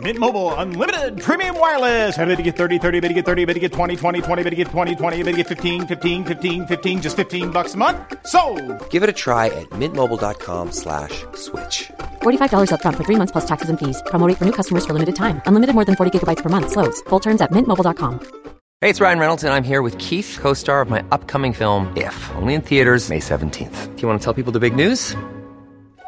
Mint Mobile unlimited premium wireless. Ready to get 30, 30, bit to get 30, bit to get 20, 20, 20, bit to get 20, 20, bit to get 15, 15, 15, 15 just 15 bucks a month. So, Give it a try at mintmobile.com slash switch. $45 upfront for three months plus taxes and fees. Promo rate for new customers for limited time. Unlimited more than 40 gigabytes per month. Slows. Full terms at mintmobile.com. Hey, it's Ryan Reynolds, and I'm here with Keith, co-star of my upcoming film, If, only in theaters May 17th. Do you want to tell people the big news?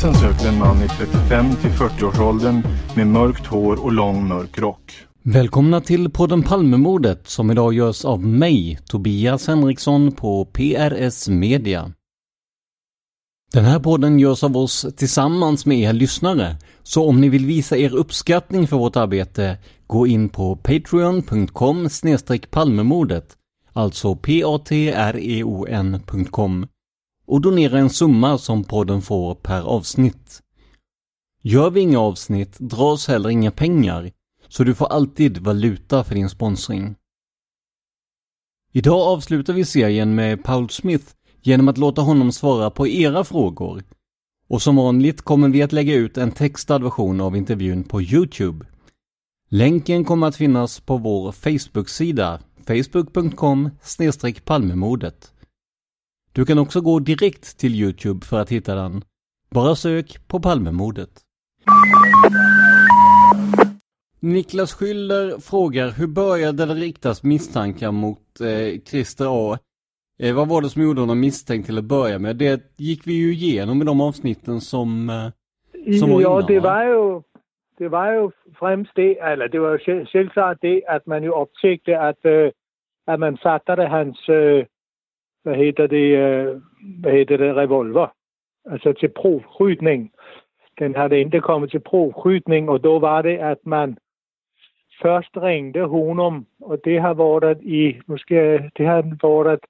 Polisen sökte en man i 35 till 40-årsåldern med mörkt hår och lång mörk rock. Välkomna till podden Palmemordet som idag görs av mig, Tobias Henriksson på PRS Media. Den här podden görs av oss tillsammans med er lyssnare, så om ni vill visa er uppskattning för vårt arbete, gå in på patreon.com palmemordet, alltså p-a-t-r-e-o-n.com och donera en summa som podden får per avsnitt. Gör vi inga avsnitt dras heller inga pengar, så du får alltid valuta för din sponsring. Idag avslutar vi serien med Paul Smith genom att låta honom svara på era frågor. Och som vanligt kommer vi att lägga ut en textad version av intervjun på Youtube. Länken kommer att finnas på vår Facebook-sida facebook.com palmemodet du kan också gå direkt till Youtube för att hitta den. Bara sök på Palmemordet. Niklas Schüller frågar hur började det riktas misstankar mot eh, Christer A? Eh, vad var det som gjorde honom misstänkt till att börja med? Det gick vi ju igenom i de avsnitten som, eh, som var Ja, det va? var ju, det var ju främst det, eller det var ju själv- självklart det att man ju upptäckte att, äh, att man fattade hans, äh, hvad heter det, øh, hvad heter det, revolver. Alltså till provskydning. Den hade inte kommit till provskydning, och då var det att man först ringde honom och det har varit i, måske, det har varit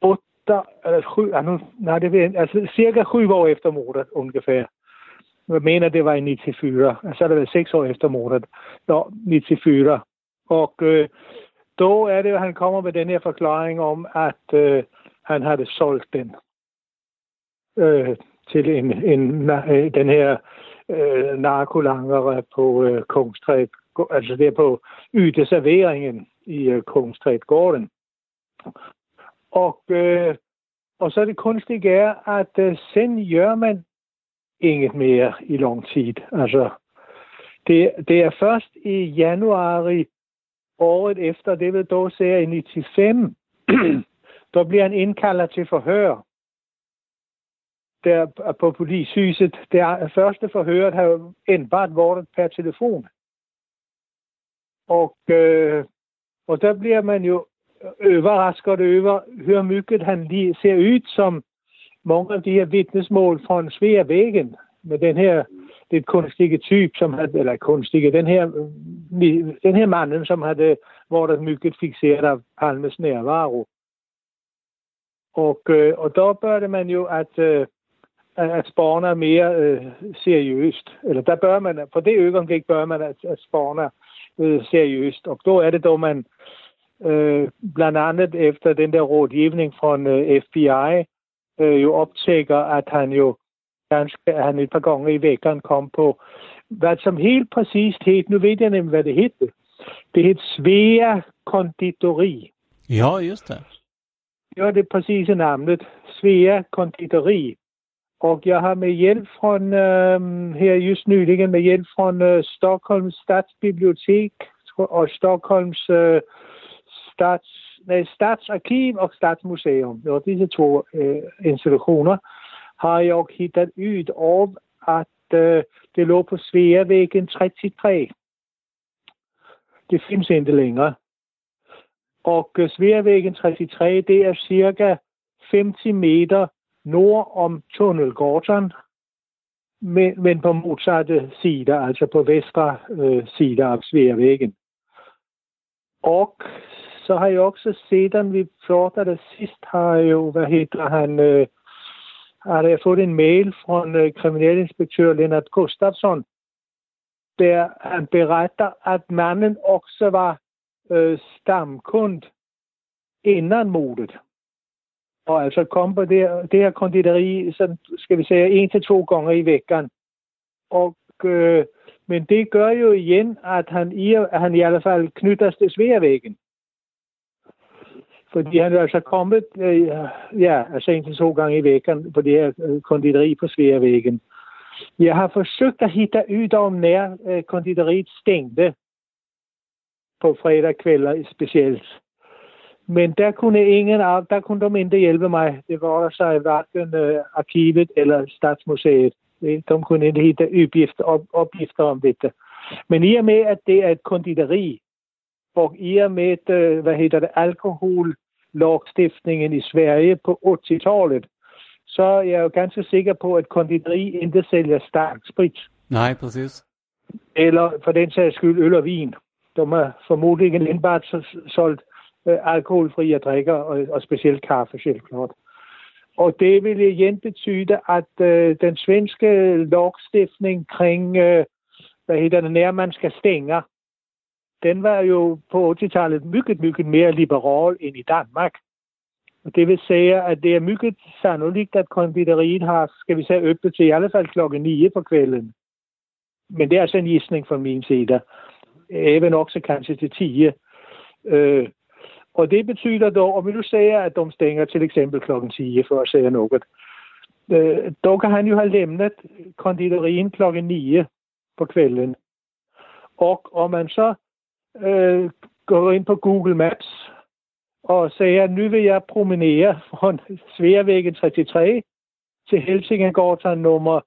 åtta eller sju, nej, det vet, alltså cirka sju år efter mordet ungefär. Jag menar det var i 94, alltså det var sex år efter mordet. Ja, 94. Och eh, då är det han kommer med den här förklaringen om att eh, han hade sålt den eh, till en, en, eh, den här eh, narkolangare på eh, Kungsträd, alltså det är på uteserveringen i eh, Kungsträdgården. Och, eh, och så det konstiga är att eh, sen gör man inget mer i lång tid. Alltså, det, det är först i januari året efter, det ved då ser i 95, då blir han inkallad till förhör där øh, på polishuset. Det øh, första förhöret har enbart varit per telefon. Och, øh, och der blir man ju överraskad øh, över hvor mycket han lige ser ut som mange af de her vittnesmål från Sveavägen med den her det kunstige typ, som havde, eller kunstige, den her, den her mannen, som havde varit mycket fixerad av Palmes närvaro. Och, och då började man ju att, øh, att spana mer seriöst. Eller där bör man, på det ögonblick bör man att, att spana seriöst. Och då är det då man äh, bland annat efter den där rådgivning från äh, øh, FBI øh, jo optækker, at han jo ganske, at han et par gange i veckan kom på, hvad som helt præcist hed, nu ved jeg nemlig, hvad det hed. Det hed Svea Konditori. Ja, just det. Ja, det præcise navnet. Svea Konditori. Och jag har med hjälp från, ähm, här just nyligen, med hjälp från äh, Stockholms stadsbibliotek och Stockholms äh, stads nej, Stadsarkiv och Stadsmuseum, ja, disse två eh, institutioner, har jag hittat ut av att eh, det låg på Sveavägen 33. Det finns inte längre. Och eh, øh, Sveavägen 33, det är cirka 50 meter nord om Tunnelgatan, men, men på motsatte sida, alltså på västra eh, øh, sida av Sveavägen. Och så har jag också sedan vi pratade sist har ju, vad heter han, øh, har jeg fået en mail från øh, kriminalinspektör Lennart Gustafsson där han berättar att mannen också var øh, stamkund innan mordet. Och alltså kom på det, det här konditori, så ska vi säga, en till to gånger i veckan. Och, øh, men det gör ju igen att han i, han i alla fall knyttes til Sveavägen. Fordi han er altså kommet, øh, ja, altså en til to gange i veckan på det her øh, konditori på Sveavägen. Jeg har forsøgt at hitta ud om när øh, konditoriet stängde på fredagskvällar øh, speciellt. Men der kunne ingen af, der kunne de ikke hjælpe mig. Det var der sig hverken øh, arkivet eller Statsmuseet. De kunne ikke hitta uppgifter, op, opgifter om dette. Men i og med, at det er et konditori, och i och med, vad heter det, alkohollagstiftningen i Sverige på 80-talet, så är jag ganska säker på att konditori inte säljer starksprit. Nej, precis. Eller för den sags skull öl och vin. De har förmodligen enbart sålt äh, alkoholfria dricker och, och speciellt kaffe, självklart. Och det vill igen betyda att äh, den svenska lagstiftning kring, äh, vad heter det, när man ska stänga den var jo på 80-talet mycket, mycket mere liberal end i Danmark. Og det vil sige, at det er mycket sannolikt, at konditoriet har, skal vi sige, øppet til i alle fald klokken 9 på kvällen. Men det er altså en gissning fra min side. Även også kanskje til 10. Øh, og det betyder dog, om vi nu siger, at de stänger til eksempel klokken 10, for at sige noget, øh, då kan han jo have lämnet konditorien klokken 9 på kvällen. Og om man så øh, går ind på Google Maps og siger, at nu vil jeg promenere fra Sveavägen 33 til Helsingegatan nummer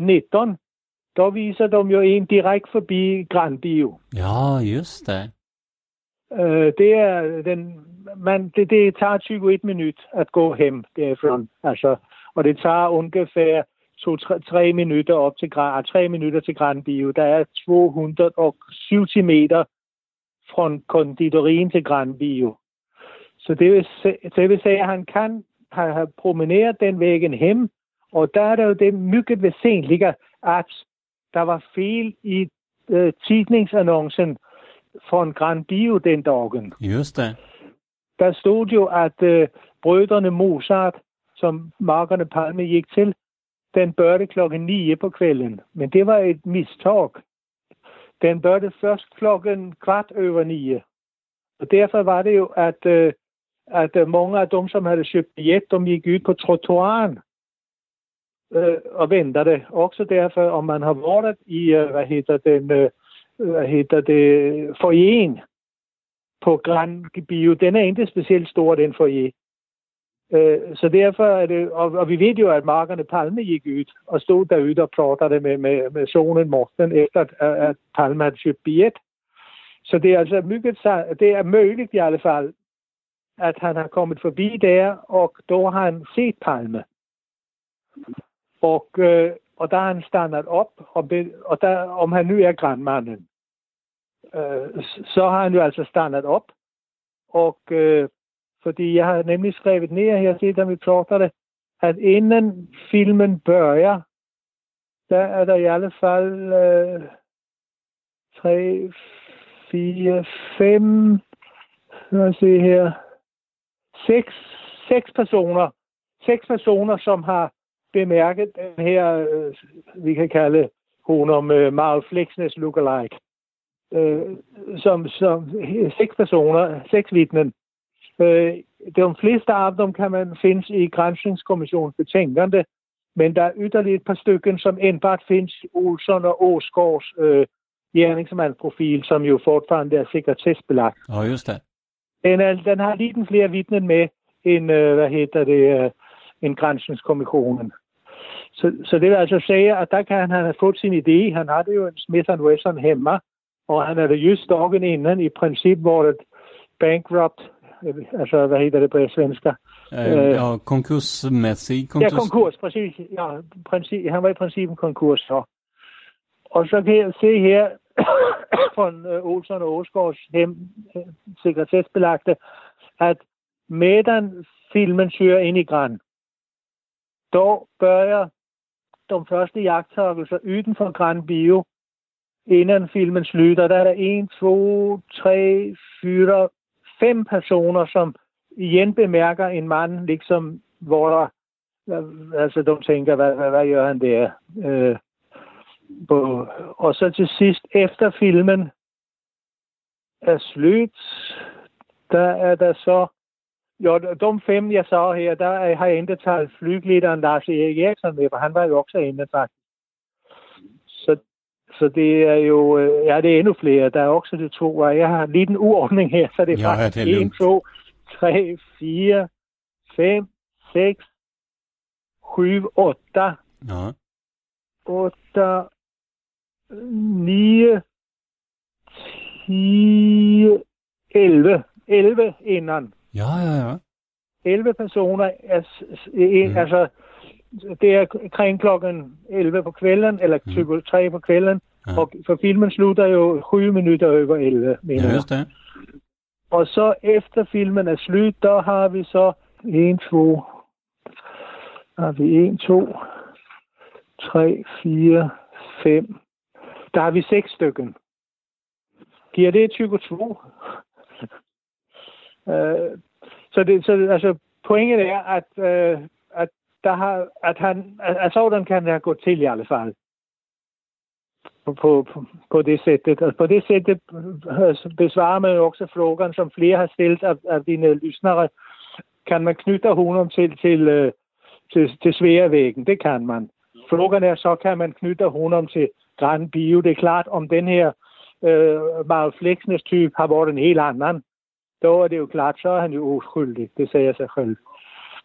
19. Då viser de jo en direkt forbi Grandbio. Ja, just det. Øh, det er den, man, det, det tager 21 minut at gå hem derfra. Altså, og det tager ungefær to, tre, tre minutter op til, tre minutter til Grandbio. Der er 270 meter från konditorin till Grandbio. Så det vil, det vil säga han kan ha promenerat den vägen hem och där är det mycket väsentliga att det var fel i äh, tidningsannonsen från Grandbio den dagen. Just det. Der stod jo, at øh, brødrene Mozart, som Markerne Palme gik til, den børte klokken 9 på kvällen. Men det var et misstag. Den började først klokken kvart över ni. Och därför var det ju att, øh, att øh, mange många av de som hade köpt billet, de gick ut på trottoaren øh, och ventede. Också därför om man har varit i, øh, vad heter den, øh, hvad heter det, foyeren på Grand Bio, den är inte speciellt stor, den foyer. Øh, så derfor er det, og, og vi ved jo, at Markerne Palme gik ud og stod derude og plottede med, med, med zonen Morten, efter at, at Palme havde købt billet. Så det er altså mygget, det er muligt i alle fald, at han har kommet forbi der, og då har han set Palme. Og, øh, og der har han standet op, og, be, og der, om han nu er grandmanden, øh, så har han jo altså standet op. Og øh, fordi jeg har nemlig skrevet ned her, set vi prater det, at inden filmen børjer, der er der i alle fald øh, 3, 4, 5, lad os se her, 6, 6 personer, seks personer, som har bemærket den her, øh, vi kan kalde hun om øh, Marl Flexness lookalike. Øh, som, som seks personer, seks vidnen. Øh, de fleste af dem kan man finde i Grænsningskommissionens betænkende, men der er yderligere et par stykker, som enbart findes i Olsson og Åsgaards øh, gerningsmandsprofil, som jo fortfarande er sekretessbelagt. Ja, oh, just det. Den, er, den har lige den flere vidnen med end, øh, hvad hedder det, øh, en grænsningskommissionen. Så, så det vil altså sige, at der kan han have fået sin idé. Han har det jo en Smith Wesson hemma, og han er det just dagen innan i princip varit bankrupt, alltså vad heter det på svenska? Uh, ja, konkursmässig konkurs. Ja, konkurs, precis. Ja, princip, han var i princip en konkurs så. Og så kan jeg se her från uh, Olsson og Åsgaards hem, sekretessbelagte, at medan filmen kører ind i græn, då börjar de første jagttagelser uden for Grand Bio, inden filmen slutter. Der er der en, to, tre, fire, fem personer, som igen bemærker en mand, liksom, hvor der, altså de tænker, hvad, hvad, hvad gør han der? Øh, på, og så til sidst, efter filmen er slut, der er der så jo, de fem, jeg så her, der har jeg endda taget flyglederen Lars Erik Eriksson med, for han var jo også inde faktisk. Så, det er jo, øh, ja, det er endnu flere. Der er også de to, og jeg har lige en uordning her, så det er ja, faktisk det er 1, 2, 3, 4, 5, 6, 7, 8. Ja. 8, 9, 10, 11. 11 innan. Ja, ja, ja. 11 personer, er, mm. altså det er kring klokken 11 på kvällen, eller mm. 3 på kvällen, ja. og for filmen slutter jo 7 minutter over 11, mener ja, just det. Og så efter filmen er slut, der har vi så 1, 2, har vi 1, 2, 3, 4, 5. Der har vi 6 stykker. Giver det 22? Øh, så, det, så altså, pointet er, at, øh, at, der har, at, han, at, at sådan kan det gå til i alle fald. På, på, på det sættet. Og på det sættet altså, øh, besvarer man også frågan, som flere har stillet af, af dine lyssnere. Kan man knytte honom til, til, øh, til, til sværvæggen? Det kan man. Frågan er så, kan man knytte honom til Grand Bio? Det er klart, om den her øh, Marl Flexnes type har været en helt anden då er det jo klart, så er han jo uskyldig. Det siger sig selv.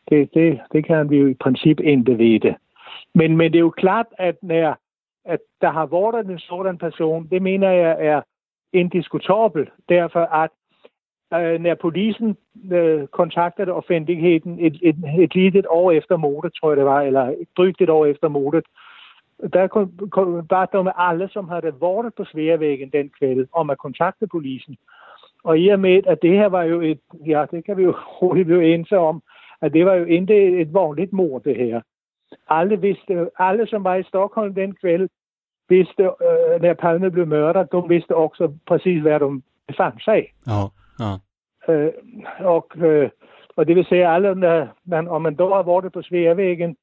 Det, det, det kan vi jo i princip ikke vide. Men, men det er jo klart, at når at der har været en sådan person, det mener jeg er indiskutabel, Derfor at øh, når polisen øh, kontaktede offentligheden et, et, et lille år efter mordet, tror jeg det var, eller et drygt et år efter mordet, der var der med alle, som havde været på Sværvæggen den kveld, om at kontakte polisen. Og i og med, at det her var jo et, ja, det kan vi jo hurtigt blive enige om, at det var jo ikke et vanligt mord, det her. Alle, vidste, alle som var i Stockholm den kveld, vidste, øh, når Palme blev mørdet, de vidste også præcis, hvad de befandt sig. Ja, ja. Øh, og, øh, og det vil sige, at alle, når man, om man dog har været på Sværvæggen,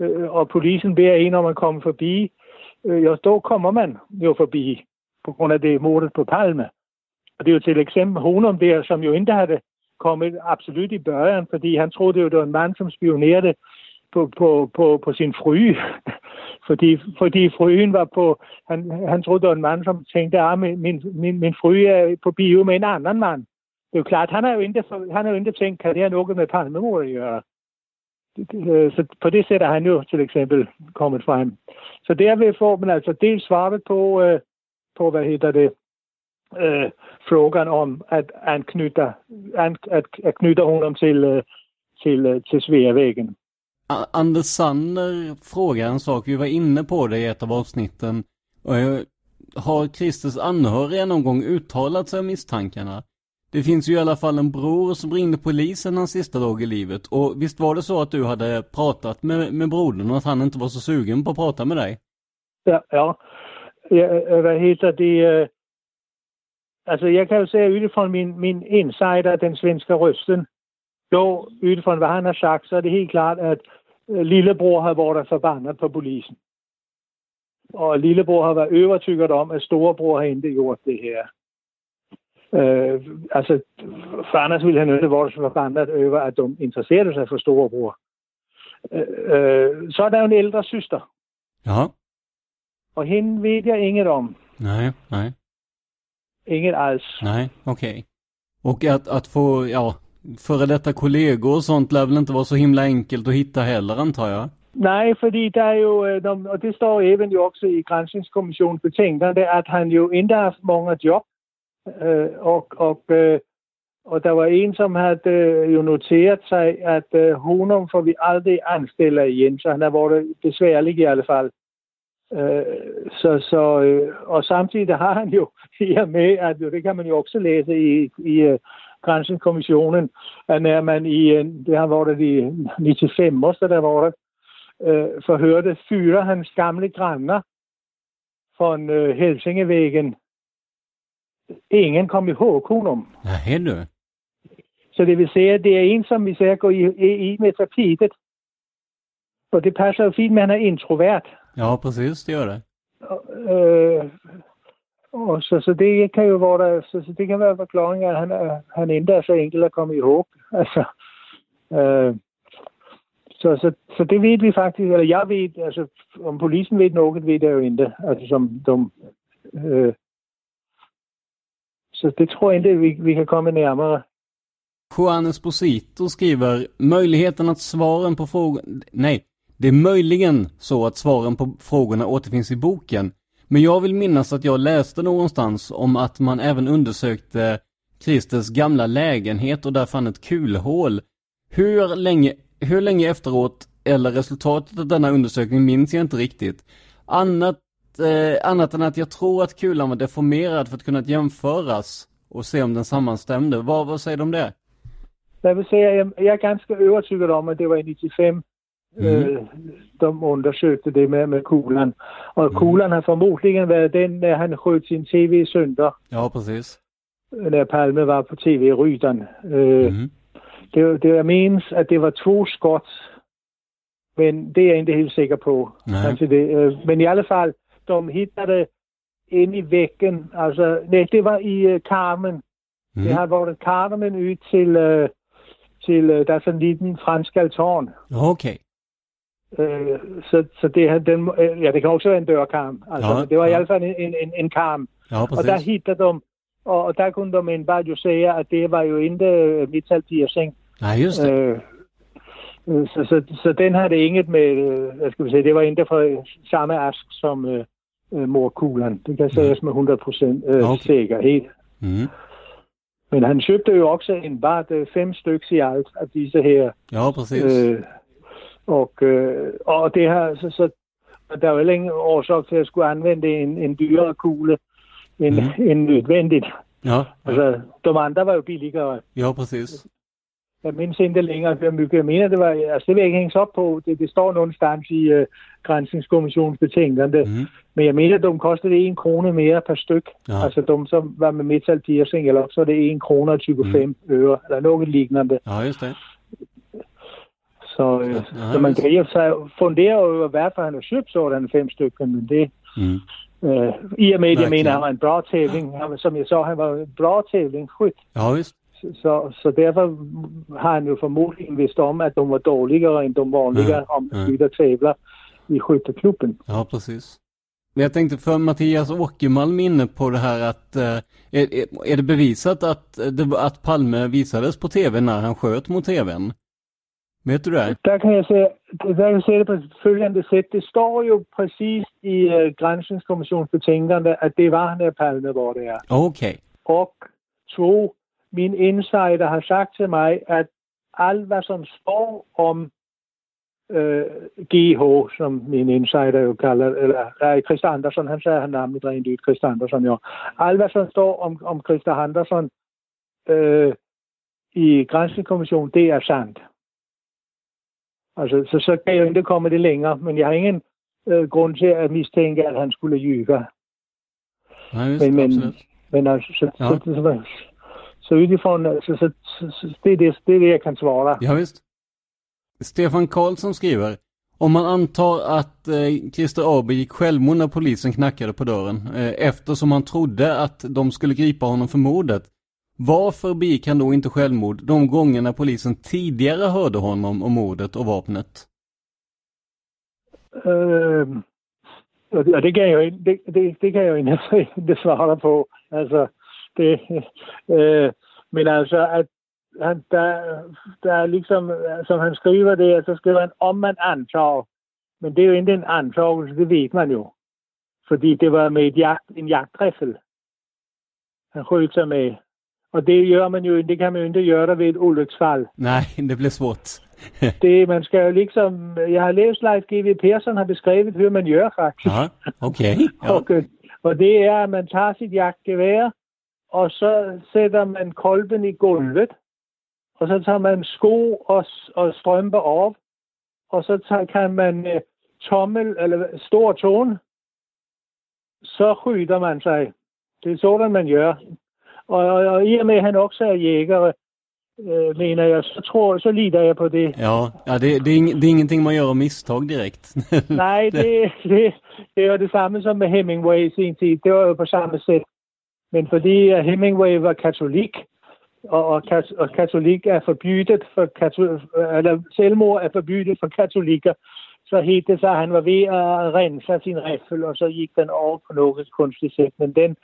øh, og polisen beder en om at komme forbi, øh, jo, då kommer man jo forbi, på grund af det mordet på Palme. Og det er jo til eksempel Honum der, som jo ikke havde kommet absolut i børjen, fordi han troede jo, det var en mand, som spionerede på, på, på, på sin fryge. fordi, fordi fryen var på... Han, han troede, det var en mand, som tænkte, at ah, min, min, min fryge er på bio med en anden mand. Det er jo klart, han har jo ikke, han har jo ikke tænkt, kan det have noget med Palmemor at gøre? Øh, så på det sæt er han jo til eksempel kommet frem. Så derved får man altså dels svaret på, øh, på hvad hedder det, øh, frågan om att anknyta, an, att, att knyta honom till, øh, till, øh, till Sveavägen. Anders Sanner frågar en sak, vi var inne på det i ett av avsnitten. Och jag, har Christers anhöriga någon gång uttalat sig om misstankarna? Det finns ju i alla fall en bror som ringde polisen hans sista dag i livet. Och visst var det så att du hade pratat med, med brodern och att han inte var så sugen på att prata med dig? Ja, ja. ja hvad heter det? Altså, jeg kan jo sige, utifrån min, min insider, den svenske røsten, jo, utifrån hvad han har sagt, så er det helt klart, at øh, lillebror har været forbandet på polisen. Og lillebror har været overtykket om, at storebror har ikke gjort det her. Øh, altså, for Anders ville han ikke være forbandet over, at de interesserede sig for storebror. Øh, øh, så er der jo en ældre søster, Ja. og hende ved jeg inget om. Nej, nej, Inget alls. nej, okej. Och att, att få, ja, före detta kollegor och sånt lär väl inte vara så himla enkelt att hitta heller antar jag? Nej, fordi der er jo, øh, når- og det står even jo også i Grænsningskommissionens betænkning, at han jo ikke har haft mange job. Øh, og, og, øh, og der var en, som havde øh, jo noteret sig, at honom får vi aldrig anstille igen, så han har været besværlig i alle fald. Øh, så, så, øh, og samtidig har han jo i og med, at det kan man jo også læse i, i uh, Grænsningskommissionen, at når man i, øh, det har været i 95 måste det var det, øh, forhørte fyre hans gamle grannar från øh. Ingen kom ihåg honom. Nej du. Så det vil sige, at det er en, som vi ser går i, i, i med tapetet. Og det passer jo fint med, at han er introvert. Ja, precis, det gör det. Øh, og så, så det kan jo være, der, så, så det kan være forklaringen, at han, er, han ikke er så enkel at komme ihåg. Altså, øh, så, så, så det ved vi faktisk, eller jeg ved, altså om polisen ved noget, ved jeg jo ikke. Altså som de, øh, så det tror jeg ikke, vi, vi kan komme nærmere. Juan Esposito skriver möjligheten att svaren på frågor... Nej, det är möjligen så att svaren på frågorna återfinns i boken. Men jag vill minnas att jag läste någonstans om att man även undersökte Kristers gamla lägenhet och där fann ett kulhål. Hur länge, hur länge efteråt, eller resultatet av denna undersökning minns jag inte riktigt. Annat, eh, annat än att jag tror att kulan var deformerad för att kunna jämföras och se om den sammanstämde. Vad, vad säger du om det? Jag vill säga, jag, jeg, jeg er om, att det var i 95, mm. øh, de undersøgte det med, med kuglen. Og mm. kuglen har formodentlig været den, da han sköt sin tv søndag, Ja, precis. da Palme var på tv-ryteren. Øh, Mhm. det, det jeg menes, at det var to skot, men det er jeg ikke helt sikker på. Nej. Altså det, øh, men i alle fald, de hittede inde i væggen, altså, nej, det var i øh, karmen. Mhm. Det har været karmen ud til, øh, til øh, der er sådan en liten fransk altorn. Okej. Øh, så, så det, den, øh, ja, det kan også være en dørkarm. Altså, Ja, det var i ja. alle fald en, en, en, karm. Ja, Og der hittede de, og, og der kunne de bare jo sige, at det var jo ikke øh, metalpiercing. Nej, just det. Øh, så, så, så den har det inget med, hvad skal vi sige, det var ikke fra samme ask som øh, morkuglen. Det kan siges med 100 procent øh, Okay. sikkerhed. Mm. Men han købte jo også en bare fem stykker i alt af disse her. Ja, precis. Øh, og, øh, og det her, så, så der er jo ingen årsag til at skulle anvende en, en dyrere kugle end, mm. end nødvendigt. Ja, Altså, de andre var jo billigere. ja, precis. Jeg mindes ikke længere, mycket jeg mener, det var, altså det vil jeg ikke hænges op på. Det, det står någonstans i uh, Grænsningskommissionens betænkende. Mm. Men jeg mener, de kostede 1 krone mere per styk. Ja. Ja. Altså de, som var med metal piercing, eller så er det 1 krone og 25 mm. øre, eller noget lignende. Ja, just det. Så, øh, Ja, så man kan i sig fundere over, hvorfor han har købt sådan fem stykker, men det, Mm. øh, i og med, at jeg mener, han var en bra var- som jeg så, han var en bra tävlingsskytt. Ja, visst. Så, så derfor har han jo formodentlig vidst om, at de var dårligere end de vanlige Ja, om ja. skytter tävlar i skytteklubben. Ja, precis. Men jag tänkte för Mattias Åkermalm inne på det här att, eh, är, är- det bevisat att, eh, att Palme visades på tv när han sköt mot tvn? Vet du det? Der kan jeg se, der kan jeg se det på følgende sæt. Det står jo præcis i uh, Grænsningskommissionens betænkende, at det var Palme, hvor det er. Okej. Og to, min insider har sagt til mig, at alt hvad som står om øh, GH, som min insider jo kalder, eller nej, Christa Andersson, han sagde han navnet rent ud, Christa Andersson, jo. Alt, hvad som står om, om Christa Andersson øh, i Grænsningskommissionen, det er sandt. Altså, så, så kan jeg jo ikke komme det længere, men jeg har ingen øh, grund til at mistænke, at han skulle lyve. Nej, just, Men, men, absolut. men altså, så, Ja. så, så, så, så utifrån, altså, så, så, så det, er det, det är det jag kan svara. Ja, visst. Stefan Karlsson skriver. Om man antar att eh, Christer AB gick självmord när polisen knackade på dörren eh, eftersom han trodde att de skulle gripa honom för mordet. Varför begick han då inte självmord de gångerna polisen tidigare hörde honom om mordet och vapnet? Ehm, uh, og det, kan jag, det, det, det kan jag inte, ikke, ikke på. Alltså, det, uh, men alltså att han, der, der er ligesom, som han skriver det, så skriver han, om man antager. Men det er jo ikke en antagelse, det ved man jo. Fordi det var med et jagt, en jagtriffel. Han skød sig med. Og det gør man jo, det kan man jo ikke gøre ved et ulyksfald. Nej, det blev svårt. Det, man skal jo liksom, jeg har læst Leif G.V. Persson har beskrevet, hur man gør faktisk. Ja, okej. Ja. Og, øh, og det er, at man tager sit jagtgevær, og så sætter man kolben i gulvet, og så tager man sko og, og strømper op, og så tager, kan man øh, tommel, eller stor tone, så skyder man sig. Det er sådan, man gør. Og, og, og i og med, at han også er jæger, øh, mener jeg, så tror så lider jeg på det. Ja, ja det, det, är ing, det är ingenting man av misstag direkt. Nej, det, det, det er jo det samme som med Hemingway i sin tid. Det var jo på samme sæt. Men fordi Hemingway var katolik, og, og, og katolik er forbydet for katol, eller selvmord er forbydet for katolikker, så hed det så, at han var ved at rense sin riffel, og så gik den over på noget kunstigt sæt. Men den,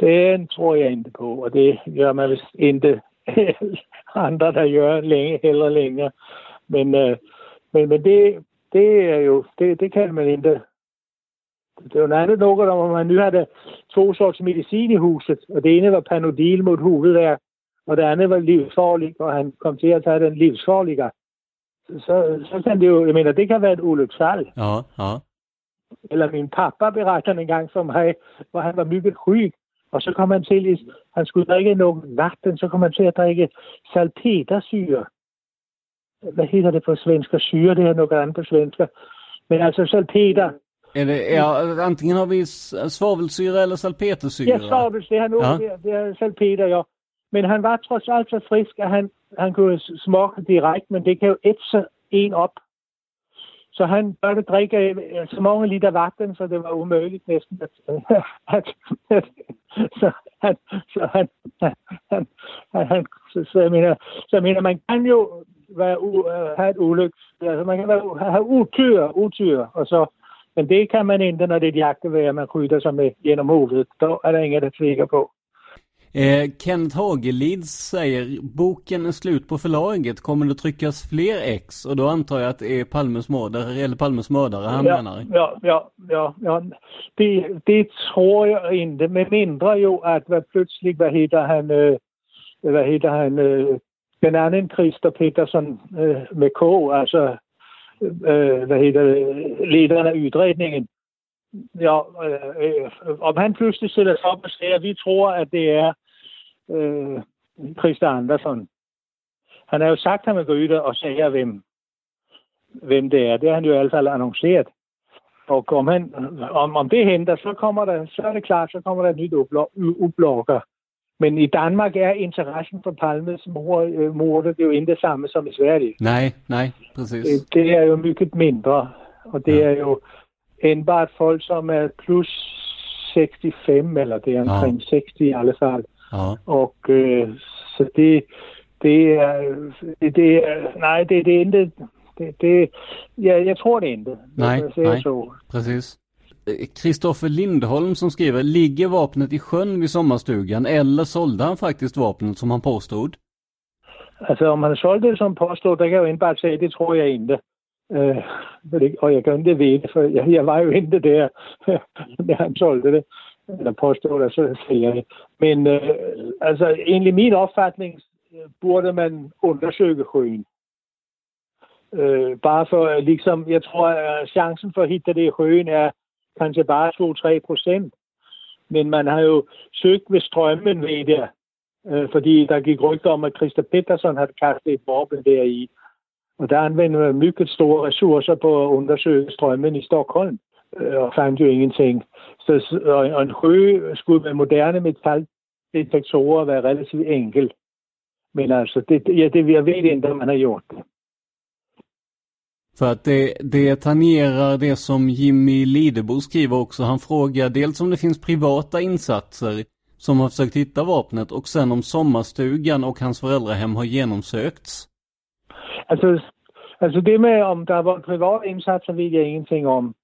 den tror jeg ikke på, og det gør man vist ikke andre, der gør længe, heller længere. Men, øh, men, men det, det er jo, det, det kan man ikke. Det er jo andet noget, om man nu havde to sorts medicin i huset, og det ene var Panodil mod hovedværk, og det andet var livsfarligt, og han kom til at tage den livsfarlige. Så, så kan det jo, jeg mener, det kan være et ulyksfald. Ja, ja. Eller min pappa berettede en gang for mig, hvor han var mycket syg, og så kom han til, han skulle drikke noget vatten, så kom han til at drikke salpetersyre. Hvad hedder det på svenska? Syre, det er noget andet på svenska. Men altså salpeter, Är det, ja, antingen har vi s- svavelsyra eller salpetersyra. Ja, Sabels, det er nu, ja. det, det er salpeter, ja. Men han var trods alt så frisk, at han, han kunne smage direkte, men det kan jo ætse en op. Så han burde drikke øh, så mange liter vatten, så det var umuligt næsten. At, øh, at, at, så han, så han, han, han, han så, så, jeg mener, så jeg mener, man kan jo være u, øh, have et ulykke. Altså, man kan være, have utyr, utyr, og så men det kan man ikke, når det er et jagtevær, man krydder sig med gennem hovedet. Der er der ingen, der tvikker på. Eh, Kent Hagelid säger boken är slut på förlaget. Kommer det tryckas fler ex? Och då antar jag att det är Palmes mördare, eller Palmes mördare han ja, menar. ja, ja, ja, ja. Det, det tror jag inte, med mindre jo, att vad plötsligt, vad heter han, øh, vad heter han, øh, den anden Christer Petersen øh, med K, altså, øh, hvad hedder det, lederen af udredningen. Ja, øh, øh, om han pludselig sætter sig op og siger, at vi tror, at det er øh, Christer Andersson. Han har jo sagt, at han vil gå ud og sige, hvem, hvem det er. Det har han jo i hvert fald annonceret. Og om, han, om, om det henter, så, kommer der, så er det klart, så kommer der et nyt ublo- ublogger. Men i Danmark er interessen for Palmes mor, øh, mordet det er jo ikke det samme som i Sverige. Nej, nej, precis. Det, det er jo mycket mindre. Og det Ja. er jo enbart folk, som er plus 65, eller det er omkring 60 i alle fald. Ja. Og øh, så det, det er, det, det er, nej, det, det er ikke, det, det, ja, jeg tror det ikke. Nej, siger nej. Så. Precis. Kristoffer Lindholm som skriver, ligger vapnet i sjön vid sommarstugan eller sålde han faktiskt vapnet som han påstod? Altså, om han solgte det som påstod, der kan jeg jo ikke bare sige, det tror jeg ikke. Øh, det- og jeg kan ikke vide, for jeg, jeg var jo ikke der, da han solgte det. Eller påstod det, så sælger det. Men øh, altså, egentlig min opfattning øh, burde man undersøge sjøen. Øh, bare for liksom, jeg tror, at chancen for at hitte det i høen er kanskje bare 2-3 procent. Men man har jo søgt ved strømmen ved det, øh, fordi der gik rygter om, at Christa Petersen havde kastet et våben der i. Og der anvendte man mycket store ressourcer på at undersøge strømmen i Stockholm, øh, og fandt jo ingenting. Så, og, en sjø skulle med moderne metaldetektorer være relativt enkel. Men altså, det, ja, det, jeg ved ikke, om man har gjort det. För att det, det tangerar det som Jimmy Lidebo skriver också. Han frågar dels om det finns privata insatser som har försökt hitta vapnet och sen om sommarstugan och hans föräldrahem har genomsökts. Altså, altså det med, om der var private indsatser, så ved jeg ingenting om.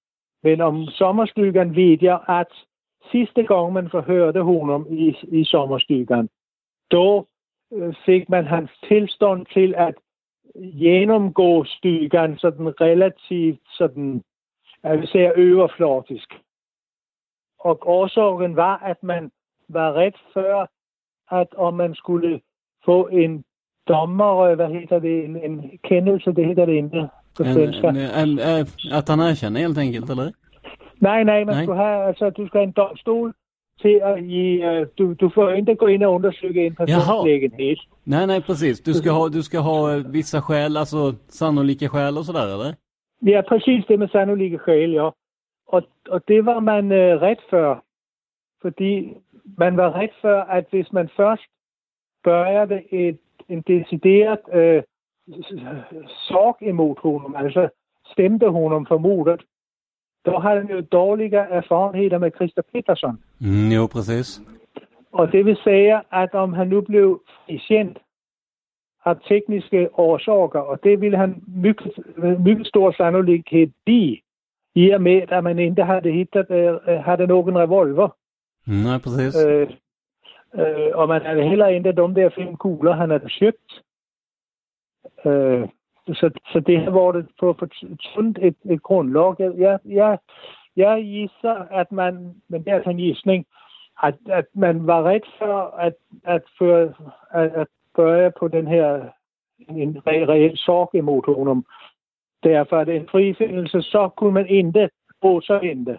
Men om sommerstugan ved jeg, at sidste gang man forhørte honom i, i sommerstugan, då øh, fik man hans tilstand til at gennemgå stugan sådan relativt sådan, jeg vil sige, overfladisk. Og årsagen var, at man var ret før, at om man skulle få en dommer, hvad hedder det, en, en kendelse, det hedder det ikke på svenska. En, en, en, att han erkänner helt enkelt, eller? Nej, nej, man Nej. skulle have, altså, du skal have en domstol til at give, uh, du, du får inte gå in och undersöka en persons lägenhet. Nej, nej, precis. Du ska ha, du ska ha eh, vissa skäl, alltså sannolika skäl och sådär, eller? Ja, precis det med sannolika skäl, ja. Og, og det var man øh, ret for. Fordi man var ret for, at hvis man først började et, en decideret øh, sorg imod honom, altså stemte honom for mordet, då hade han jo dårliga erfarenheder med Christer Peterson. Mm, jo, precis. Og det vil sige, at om han nu blev frikendt af tekniske årsager, og det ville han mycket, mycket stor sannolikhed blive, i og med, at man ikke havde hittat, øh, havde nogen revolver. Mm, nej, precis. Øh, og man er heller ikke de der fem kugler, han har købt. Øh, så, så det her, hvor det på, for sundt et, et grundlag. Jeg, jeg, jeg, jeg gisser, at man, men det er altså en gissning, at, at man var ret for at, at, føre, at, at börja på den her en re, reel sorg i motoren. Derfor er det en frifindelse, så kunne man ikke det.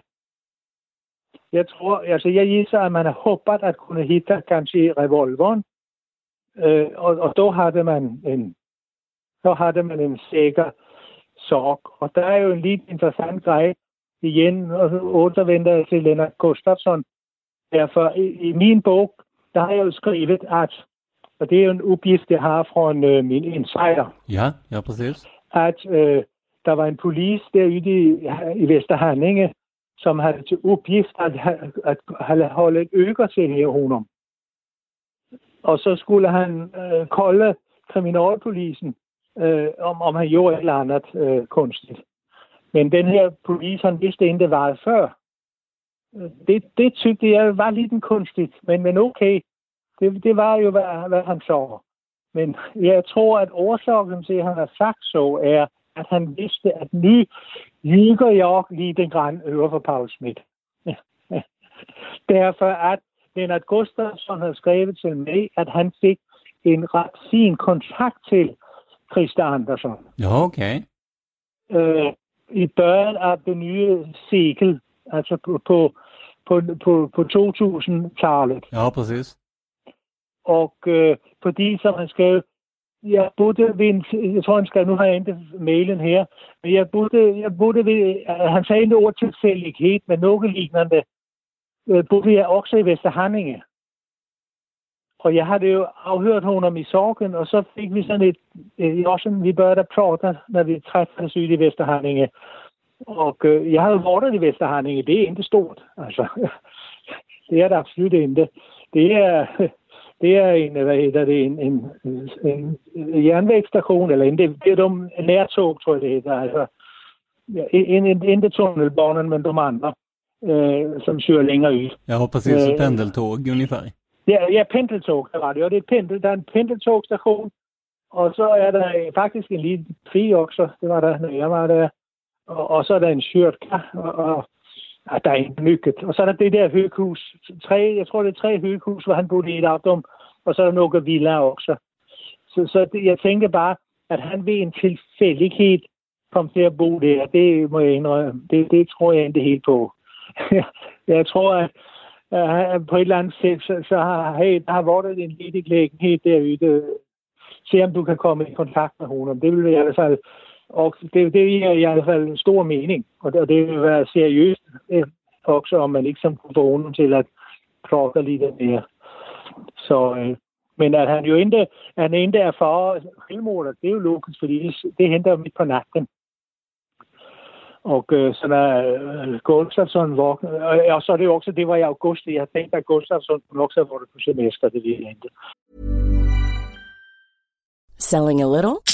Jeg tror, altså jeg gissar at man har håbet at kunne hitta kanske revolveren, øh, og, og då hade man en så hade man en sikker sorg. Og der er jo en lidt interessant grej igen, og så återvender jeg til Lennart Gustafsson. Derfor i, i min bog, der har jeg jo skrevet, at, og det er jo en uppgift, jeg har fra en, øh, min insider, Ja, ja, precis. at øh, der var en polis derude i, i Vesterhandlinge, som havde til opgift at, at, at holde et øger til her honom. Og så skulle han øh, kolde kriminalpolisen, øh, om, om han gjorde et eller andet øh, kunstigt. Men den her polis, han vidste ikke, det var før. Det, det tykte jeg var lidt en kunstigt, men, men okay. Det, det var jo, hvad, hvad han så. Men jeg tror, at årsagen til, at han har sagt så, er, at han vidste, at nu lidt grann over for Paul Schmidt. Derfor at Lennart Gustafsson har skrevet til mig, at han fik en ret fin kontakt til Christa Andersson. Okej. Øh, I børn af det nye sekel, altså på, på, på, på, på 2000-tallet. Ja, precis. Og øh, fordi, som han skrev, jeg burde ved en, jeg tror, han skrev, nu har jeg ikke mailen her, men jeg burde, jeg burde ved, øh, han sagde ikke ord tilfældighed, men noget lignende, øh, burde jeg også i Vesterhandinge. Og jeg havde jo afhørt honom i sorgen, og så fik vi sådan et, øh, også vi børjede prate, når vi træffes ude i Vesterhandinge. Og øh, jeg havde vortet i Vesterhandinge, det er ikke stort, altså. det er det absolut ikke. Det er, det er en, hvad hedder det, en, en, en, en jernvægsstation, eller en, det er de nærtog, tror jeg det hedder, altså. Ja, en, inte tunnelbanan, men de andra øh, som kører længere ud. Ja, precis. Eh, Pendeltåg ungefär. Ja, ja, pendeltog, der var det. Og det er, et pendel, der er en pendeltogstation, og så er der øh, faktisk en lille fri også, det var der, når jeg var der. Og, og så er der en skyrtka, og, og ja, der er ikke mycket. Og så er der det der høghus, tre, jeg tror det er tre høghus, hvor han boede i et afdom, og så er der nogle villaer også. Så, så det, jeg tænker bare, at han ved en tilfældighed kom til at bo der, det må jeg indrømme. Det, det tror jeg ikke helt på. jeg tror, at uh, på et eller andet sted, så, så har, hey, der har været en lille helt derude. Se om du kan komme i kontakt med hende. Det vil i hvert fald, og det, det er i hvert fald en stor mening. Og det, og det vil være seriøst øh, også, om man ikke som kunne til at klokke lidt mere. Så, øh, men at han jo ikke, han ikke er for selvmord, det er jo logisk, fordi det, det henter midt på natten. Och øh, så når øh, Gustafsson var, øh, og så er det også det var i augusti, jeg tænkte, at Gustafsson också har varit på semester, det vill hente. Selling a little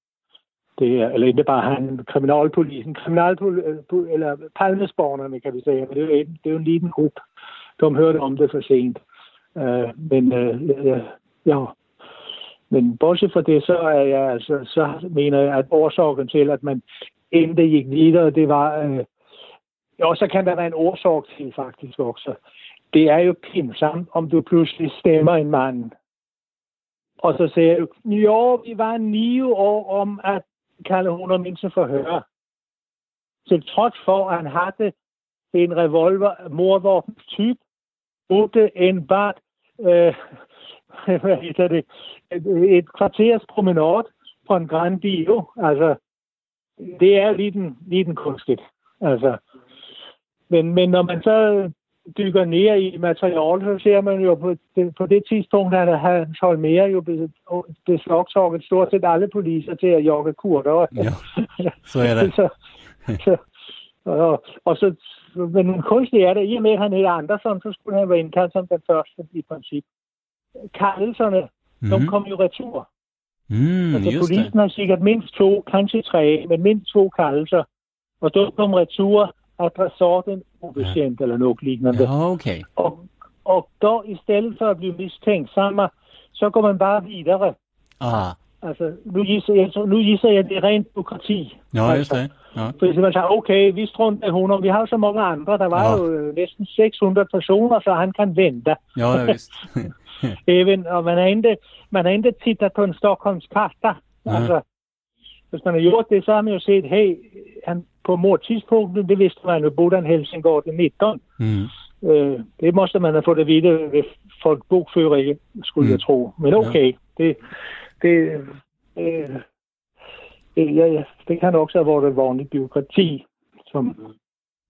Det er, eller ikke bare han, kriminalpolisen, kriminalpol, øh, eller palmesborgerne, kan vi sige, men det er, det er jo en liten gruppe. De hørte om det for sent. Uh, men uh, ja, ja, men bortset fra det, så er jeg altså, så mener jeg, at årsagen til, at man endte gik videre, det var, uh, og så kan der være en årsag til faktisk også. Det er jo pinsamt, om du pludselig stemmer en mand, og så siger du, jo, vi var ni år om at kalde hun mindst for høre. Til trods for, at han havde en revolver, morvåben typ, ute en bad, øh, hvad hedder det, et, et kvarters promenade på en Grand Bio. Altså, det er lige den, lige den kunstigt. Altså, men, men når man så dykker ned i materialet, så ser man jo på det, på det tidspunkt, at Hans Holmer jo beslagtaget stort set alle poliser til at jogge kurder. Ja, så er det. så, så, og, og så, men kunstigt er det, i og med at han hedder Andersson, så skulle han være indkaldt som den første i princip. Kaldelserne, mm-hmm. de kom jo retur. Mm, altså, polisen har sikkert mindst to, kanskje tre, men mindst to kaldelser. Og de kom retur adressaten ubekänd ja. eller något liknande. Ja, okej. Och, och då istället för att bli misstänksamma så går man bara vidare. Ah, Alltså, nu gissar jag, nu gissar jag det är rent byråkrati. ja just alltså. det. Ja. För man säger, okej, vi struntar i honom. Vi har så många andra. Det var Ja. ju nästan 600 personer så han kan vända. Ja, ja visst. Även, och man har inte, man har inte tittat på en Stockholmskarta. Alltså, hvis man har gjort det, så har man ju sett, hej, han, på mordtidspunktet, det visste man ju, bodde han Helsingborg till 19. Mm. Øh, det måste man have fået at vide ved folkbogføring, skulle Mm. jeg tro. Men okay, det, det, øh, det, ja, ja, det kan också ha varit vanligt byråkrati. Som,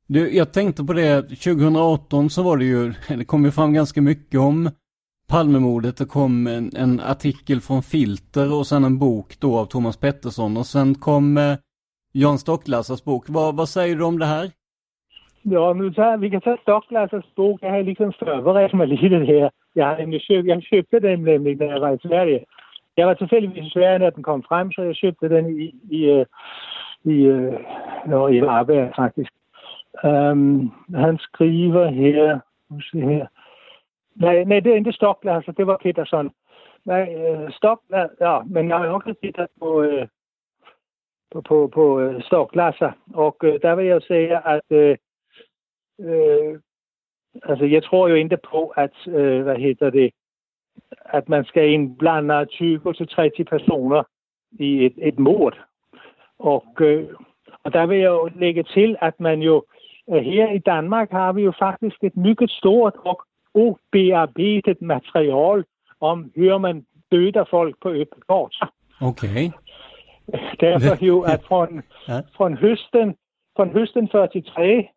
Du, jag tänkte på det, 2018 så var det ju, det kom ju fram ganska mycket om Palmemordet. Det kom en, en artikel från Filter och sen en bok då av Thomas Pettersson och sen kom Jan Stocklassas bok. Vad, vad säger du om det här? ja, nu tager, vi kan tage Stocklasers bok. Jag har liksom förberett mig lite det Jag, har nemlig købt, jeg den nämligen när jag var i Sverige. Jeg var tilfældigvis i Sverige, når den kom frem, så jeg købte den i, i, øh, i, øh, nå, i Varberg, faktisk. Um, ehm, han skriver her, nu se her. Nej, nej, det er ikke Stockler, altså det var Peterson. Nej, øh, Stockler, ja, men jeg har også set på, øh, på, på, på øh, Stoklasser, og øh, der vil jeg sige, at øh, øh, altså, jeg tror jo ikke på, at, øh, hvad hedder det, at man skal indblande 20-30 personer i et, et mord. Og, øh, og der vil jeg jo lægge til, at man jo øh, her i Danmark har vi jo faktisk et meget stort og ubearbejdet material om, hører man døde folk på øppet. Okay. Derfor jo, at fra, Ja. fra høsten, fra høsten 43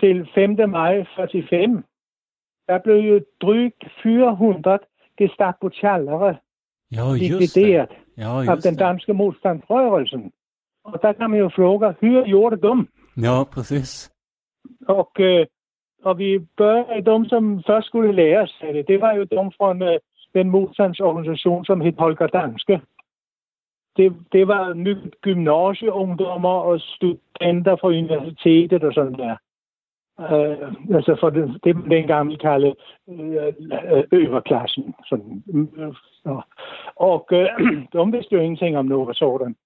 til 5. maj 45, der blev jo drygt 400 gestapo-tjallere likvideret Ja, af den danske modstandsrørelsen. Og der kan man jo fråga, hur gjorde de? Ja, precis. Og, øh, og vi bør, de, som først skulle lære os af det, det var jo de fra øh, den modstandsorganisation, som hed Holger Danske. Det, det var gymnasieungdommer og studenter fra universitetet og sådan der. Øh, altså for det, det man dengang vi kaldte øh, øverklassen. Sådan. Øh, og, så. Og øh, de vidste jo ingenting om noget sådan.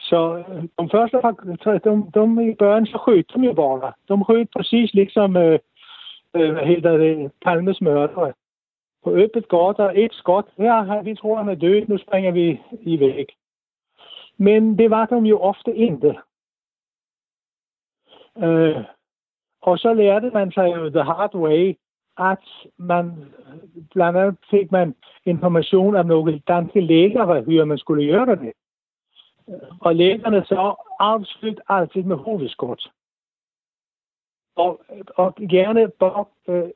Så øh, de første par, de, de i børn, så skød de jo bare. De skød præcis ligesom, øh, øh, hvad hedder det, Palmes mørdere. På øppet gata, der et skot. Ja, vi tror, han er død. Nu springer vi i væk. Men det var de jo ofte ikke. Øh, og så lærte man sig jo the hard way, at man, blandt andet fik man information om nogle danske læger, hvad man skulle gøre det. Og lægerne så afslut altid med hovedskort. Og, og gerne bag øh,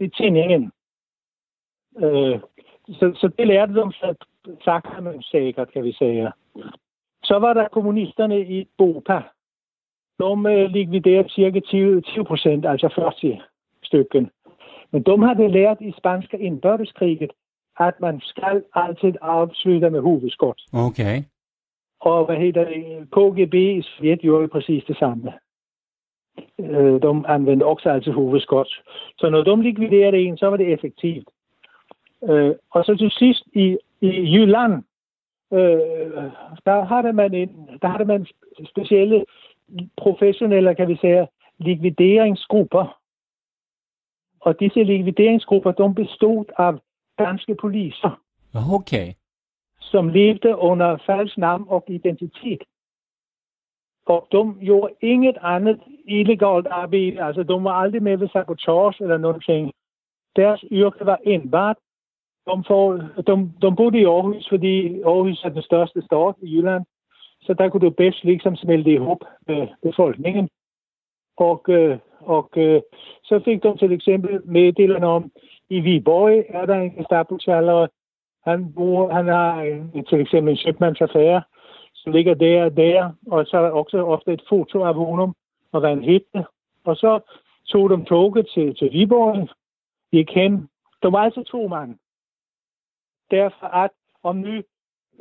i tændingen. Øh, så, så det lærte de så sagt man sikkert, kan vi sige. Så var der kommunisterne i Bopa. De øh, likviderede cirka 20 procent, altså 40 stykken. Men de havde lært i spanske indbørdeskriget, at man skal altid afslutte med hovedskort. Okay. Og hvad hedder det? KGB i Sovjet gjorde præcis det samme. Øh, De anvendte også altid hovedskort. Så når de likviderede en, så var det effektivt. Øh, Og så til sidst i, i Jylland, øh, der havde man, en, der havde man specielle professionelle, kan vi sige, likvideringsgrupper. Og disse likvideringsgrupper, de bestod af danske poliser Okay. som levede under falsk navn og identitet. Og de gjorde inget andet illegalt arbejde. Altså, de var aldrig med ved sabotage eller noget. Deres yrke var enbart. De, får, de, de boede i Aarhus, fordi Aarhus er den største stad i Jylland. Så der kunne du bedst ligesom smelte ihop med befolkningen. Og, øh, og øh, så fik de til eksempel meddelende om, i Viborg er der en gestapo han, bor, han har en, til eksempel en købmandsaffære, som ligger der og der, og så er der også ofte et foto af honom, og hvad han hed. Og så tog de toget til, til Viborg, gik hen. Der var altså to mand. Derfor at om nu,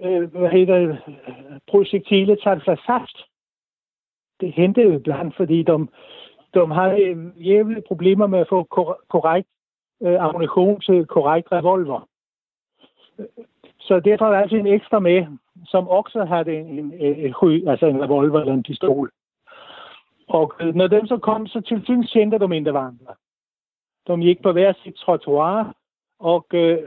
øh, hvad hedder det, projektilet tager sig fast. Det hentede jo blandt, fordi de, de har øh, jævne jævlige problemer med at få kor- korrekt øh, ammunition til korrekt revolver. Så derfor er der altid en ekstra med, som også har en, en, en, en, altså en revolver eller en pistol. Og øh, når dem så kom, så til synes kendte de ikke. De gik på hver sit trottoir, og, øh,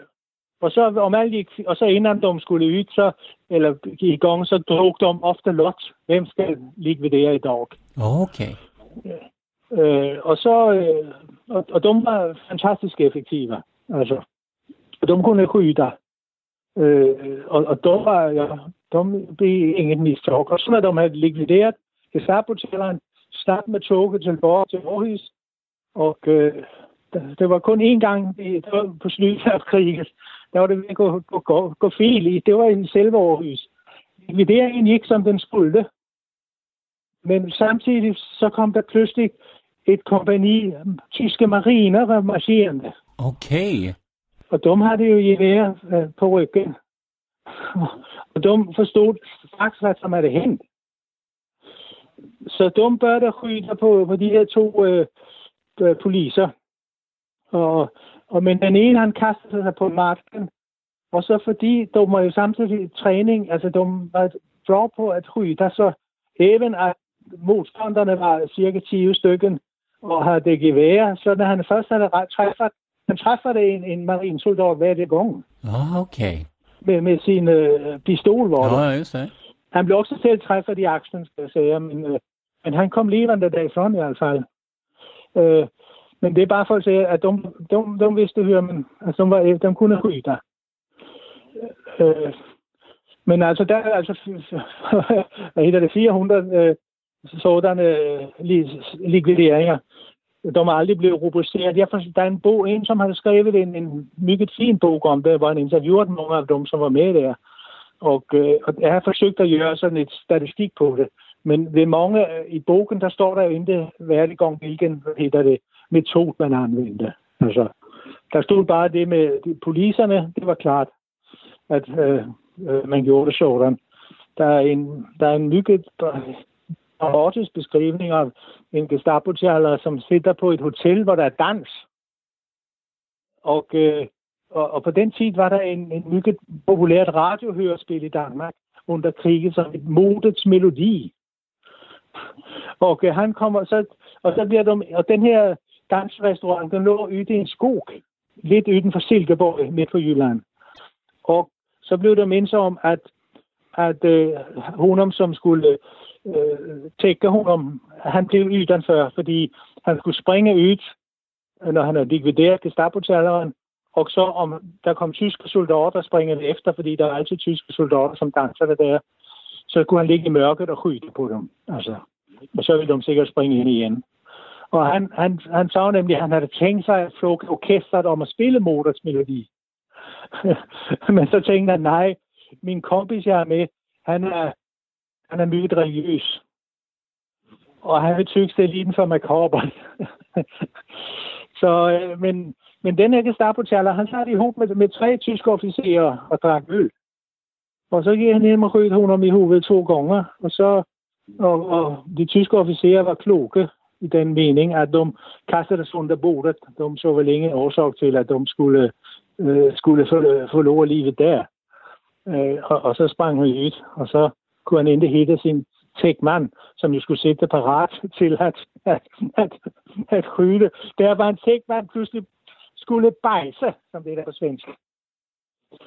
og så om alt gik, og så inden de skulle ud, så, eller i gang, så drog de ofte lot. Hvem skal likvidere i dag? Okay. Øh, og så, øh, og, og de var fantastisk effektive. Altså, og de kunne skyde. Øh, og, og de var, ja, de blev ingen mistok. Og så når de havde likvideret Gestapo-tælleren, start med toget tilbage til Aarhus. Og øh, det, var kun én gang det var på slutten af krigen. Der var det ved at gå, gå, gå, gå fejl i. Det var i selve Aarhus. Likvideringen gik, som den skulle. Men samtidig så kom der pludselig et kompani tyske mariner marcherende. Okay. Och de hade ju gevär øh, på ryggen. Och de förstod strax vad som hade hänt. Så de började skjuta på, på de her to øh, øh, poliser. Og, og, men den ene, han kastede sig på marken. Og så fordi de var jo samtidig træning, altså de var bra på at skjuta, så även at modståndarna var cirka 10 stycken og havde gevær, så når han først havde træffet, han træffede en, en marinsoldat hver gang. Ah, okay. Med, med sin øh, pistol, var det. Ja, just det. Han blev også selv træffet i aksen, skal jeg sige, men, øh, men han kom levende derfra i hvert fald. Øh, men det er bare for at sige, at de, de, de vidste hur man, altså de, var, de kunne skjuta. Øh, men altså, der er altså, hvad hedder det, 400 øh, sådanne øh, likvideringer. De har aldrig blevet rubriceret. Jeg for, der er en bog, en som har skrevet en, en mycket fin bog om det, hvor han interviewet nogle af dem, som var med der. Og, øh, og jeg har forsøgt at gøre sådan et statistik på det. Men ved mange øh, i bogen, der står der jo ikke hver gang, hvilken hedder det, metode man anvendte. Altså, der stod bare det med de, poliserne, det var klart, at øh, øh, man gjorde det sådan. Der er en, der er en mycket dramatisk beskrivning af en gestapo som sitter på et hotel, hvor der er dans. Og, øh, og, og på den tid var der en, en mycket populært radiohørespil i Danmark under krigen som et modets melodi. Og øh, han kommer så, og så bliver de, og den her dansrestaurant, den lå ude i en skog, lidt uden for Silkeborg, midt på Jylland. Og så blev der mindst om, at, at øh, hun, som skulle øh, tække honom, han blev udenfor, fordi han skulle springe ud, når han havde likvideret gestapo og så om der kom tyske soldater springende efter, fordi der er altid tyske soldater, som danser det der, så kunne han ligge i mørket og skyde på dem. Altså, og så ville de sikkert springe ind igen. Og han, han, han sagde nemlig, at han havde tænkt sig at få orkestret om at spille Mozarts melodi. Men så tænkte han, nej, min kompis, jeg er med, han er, han er meget religiøs. Og han vil tykke det lige for makaber. så, øh, men, men den her gestapo han sad ihop med, med tre tyske officerer og drak øl. Og så gik han hjem og skød honom i hovedet to gange. Og så og, og de tyske officerer var kloge i den mening, at de kastede sig under bordet. De så vel ingen årsag til, at de skulle, øh, skulle forlore livet der. Øh, og, og så sprang han ud, og så kunne han ikke hitte sin tækmand, som jo skulle sætte parat til at, at, at, at skyde. Der var en tækmand pludselig skulle bejse, som det der på svensk.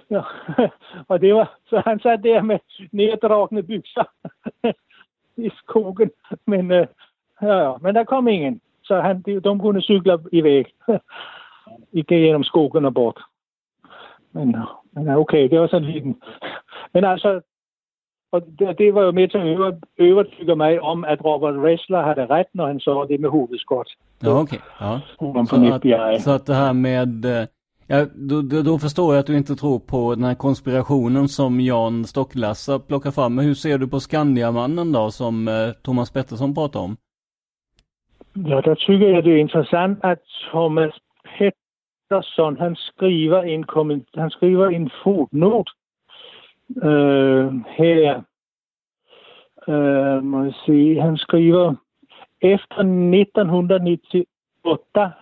Ja. og det var, så han sad der med neddragne bykser i skogen. Men, øh, ja. Men der kom ingen, så han, de, de kunne cykle i væk. Ikke gennem skogen og bort. Men, men okay, det var sådan lidt. Men altså, og det, det var jo med til at overtykke mig om, at Robert Ressler havde ret, når han så det med hovedskott. Ja, okej. Okay. Ja. Så, att, så att det här med eh, Ja, då, då, förstår jag att du inte tror på den här konspirationen som Jan Stocklassa plockar fram. Men hur ser du på Skandiamannen då, som eh, Thomas Pettersson pratar om? Ja, der tycker jag det är intressant att Thomas Pettersson, han skriver en, han skriver en fotnot uh, øh, her. Uh, må jeg se, han skriver efter 1998,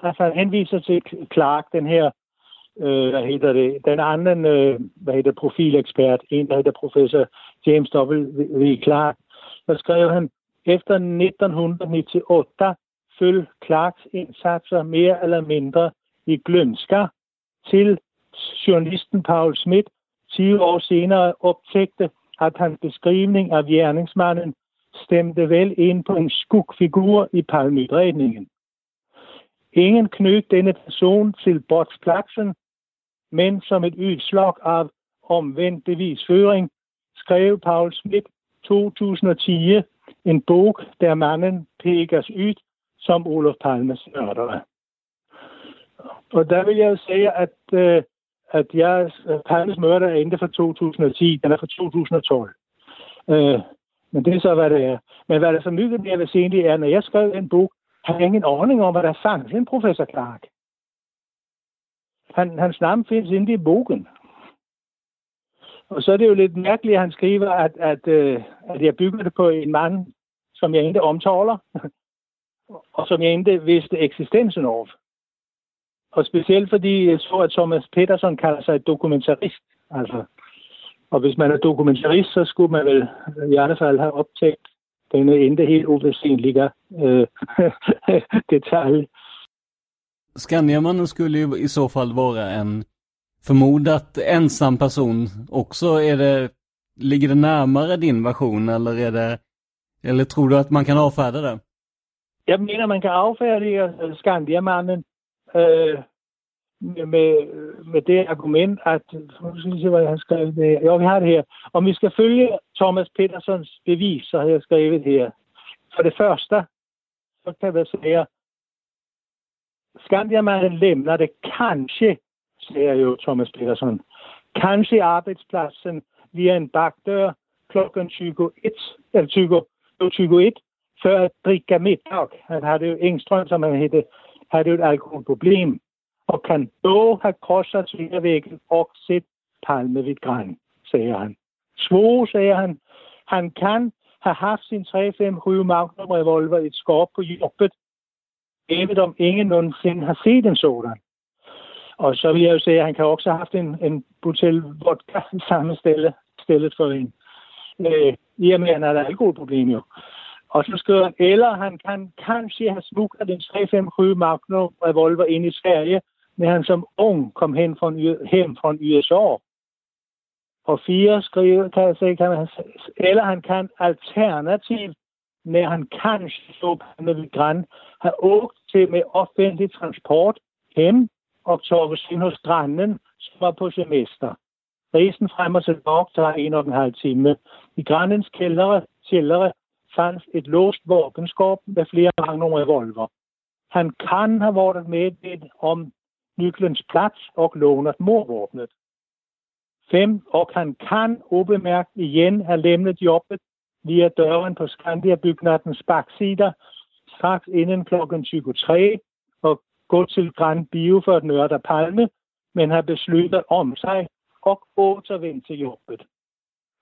altså han henviser til Clark, den her, øh, hvad hedder det, den anden, øh, hvad hedder profilekspert, en, der hedder professor James W. Clark, der skrev han, efter 1998 følge Clarks indsatser mere eller mindre i glønsker, til journalisten Paul Schmidt 10 år senere optægte, at hans beskrivning af gerningsmanden stemte vel ind på en skugfigur i palmudredningen. Ingen knød denne person til Botsplatsen, men som et udslag af omvendt bevisføring skrev Paul Schmidt 2010 en bog, der manden peges ud som Olof Palmes mördare. Og der vil jeg sige, at, øh, at jeg, Palmes mørder er ikke fra 2010, den er fra 2012. Øh, men det er så, hvad det er. Men hvad der så mygget mere væsentligt er, når jeg skrev en bog, har jeg ingen ordning om, hvad der fandt en professor Clark. Han, hans navn findes inde i bogen. Og så er det jo lidt mærkeligt, at han skriver, at, at, øh, at jeg bygger det på en mand, som jeg ikke omtaler, og som jeg ikke vidste eksistensen af. Og specielt fordi jeg så, at Thomas Peterson kalder sig dokumentarist. Altså, og hvis man er dokumentarist, så skulle man vel i hvert fald have optaget denne inte helt oväsentliga øh, detalj. Skandiamannen skulle ju i så fall vara en förmodat ensam person också. Är det, ligger det närmare din version eller är det, eller tror du att man kan avfärda det? Jeg mener, man kan avfärda Skandiamannen øh, øh med, med det argument, at, nu skal se, hvad jeg har skrevet det her. Jo, vi har det her. Om vi skal følge Thomas Petersons bevis, så har jeg skrevet her. For det første, så kan jeg sige, Skandiamannen lämnade kanske, säger ju Thomas Peterson, kanske arbejdspladsen via en bakdør klokken 21, eller 20, 21 för att dricka middag. Han hade ju Engström, som han hette, hade ju ett alkoholproblem och kan då ha krossat svingervæggen och sett Palme vid græn, säger han. Svore, säger han, han kan ha haft sin 357 Magnum revolver i et skåp på jobbet, även om ingen nogensinde har set en sådan. Og så vil jeg jo sige, at han kan også have haft en, en butel vodka samme stille, stillet for en. Øh, I og med, at han har et alkoholproblem jo. Og så skriver han, eller han kan kanskje have smuglet den 357 Magnum revolver ind i Sverige, men han som ung kom hen fra, hjem fra USA. Og fire skriver, kan jeg sige, kan han, eller han kan alternativt, når han kanskje så med ved græn, have åkt til med offentlig transport hjem og tog ind hos grannen, som var på semester. Resen frem og tilbage tager en og en halv time. I grannens kældre, kældre fandt et låst våbenskab med flere mange revolver. Han kan have været med om nyklens plads og lånet morvåbnet. 5. Og han kan ubemærkt igen have lemnet jobbet via døren på Skandia-bygnadens baksida straks inden klockan 23 og gå til Grand Bio for at nørde Palme, men har besluttet om sig og återvendt til jobbet.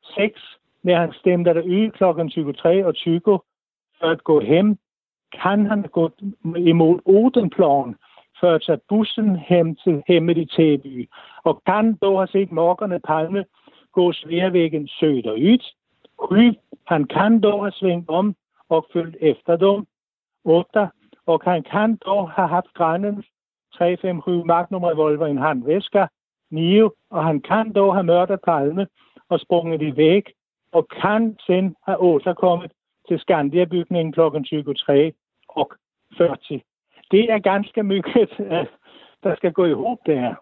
6 när han stämde der ud klokken 23 og 20 gå hem kan han gå emot Odenplan för att ta bussen hem till hemmet i Täby och kan dog have set Morgerne Palme gå Sveavägen söderut. 7. Han kan då ha svängt om och följt efter dem. Åtta, och han kan då ha haft grannens 357 Magnum revolver i en handväska. Nio, och han kan då ha mördat Palme och sprungit iväg og kan sen have återkommet til Skandia-bygningen kl. 23 og 40 det er ganske mycket, der skal gå ihop der.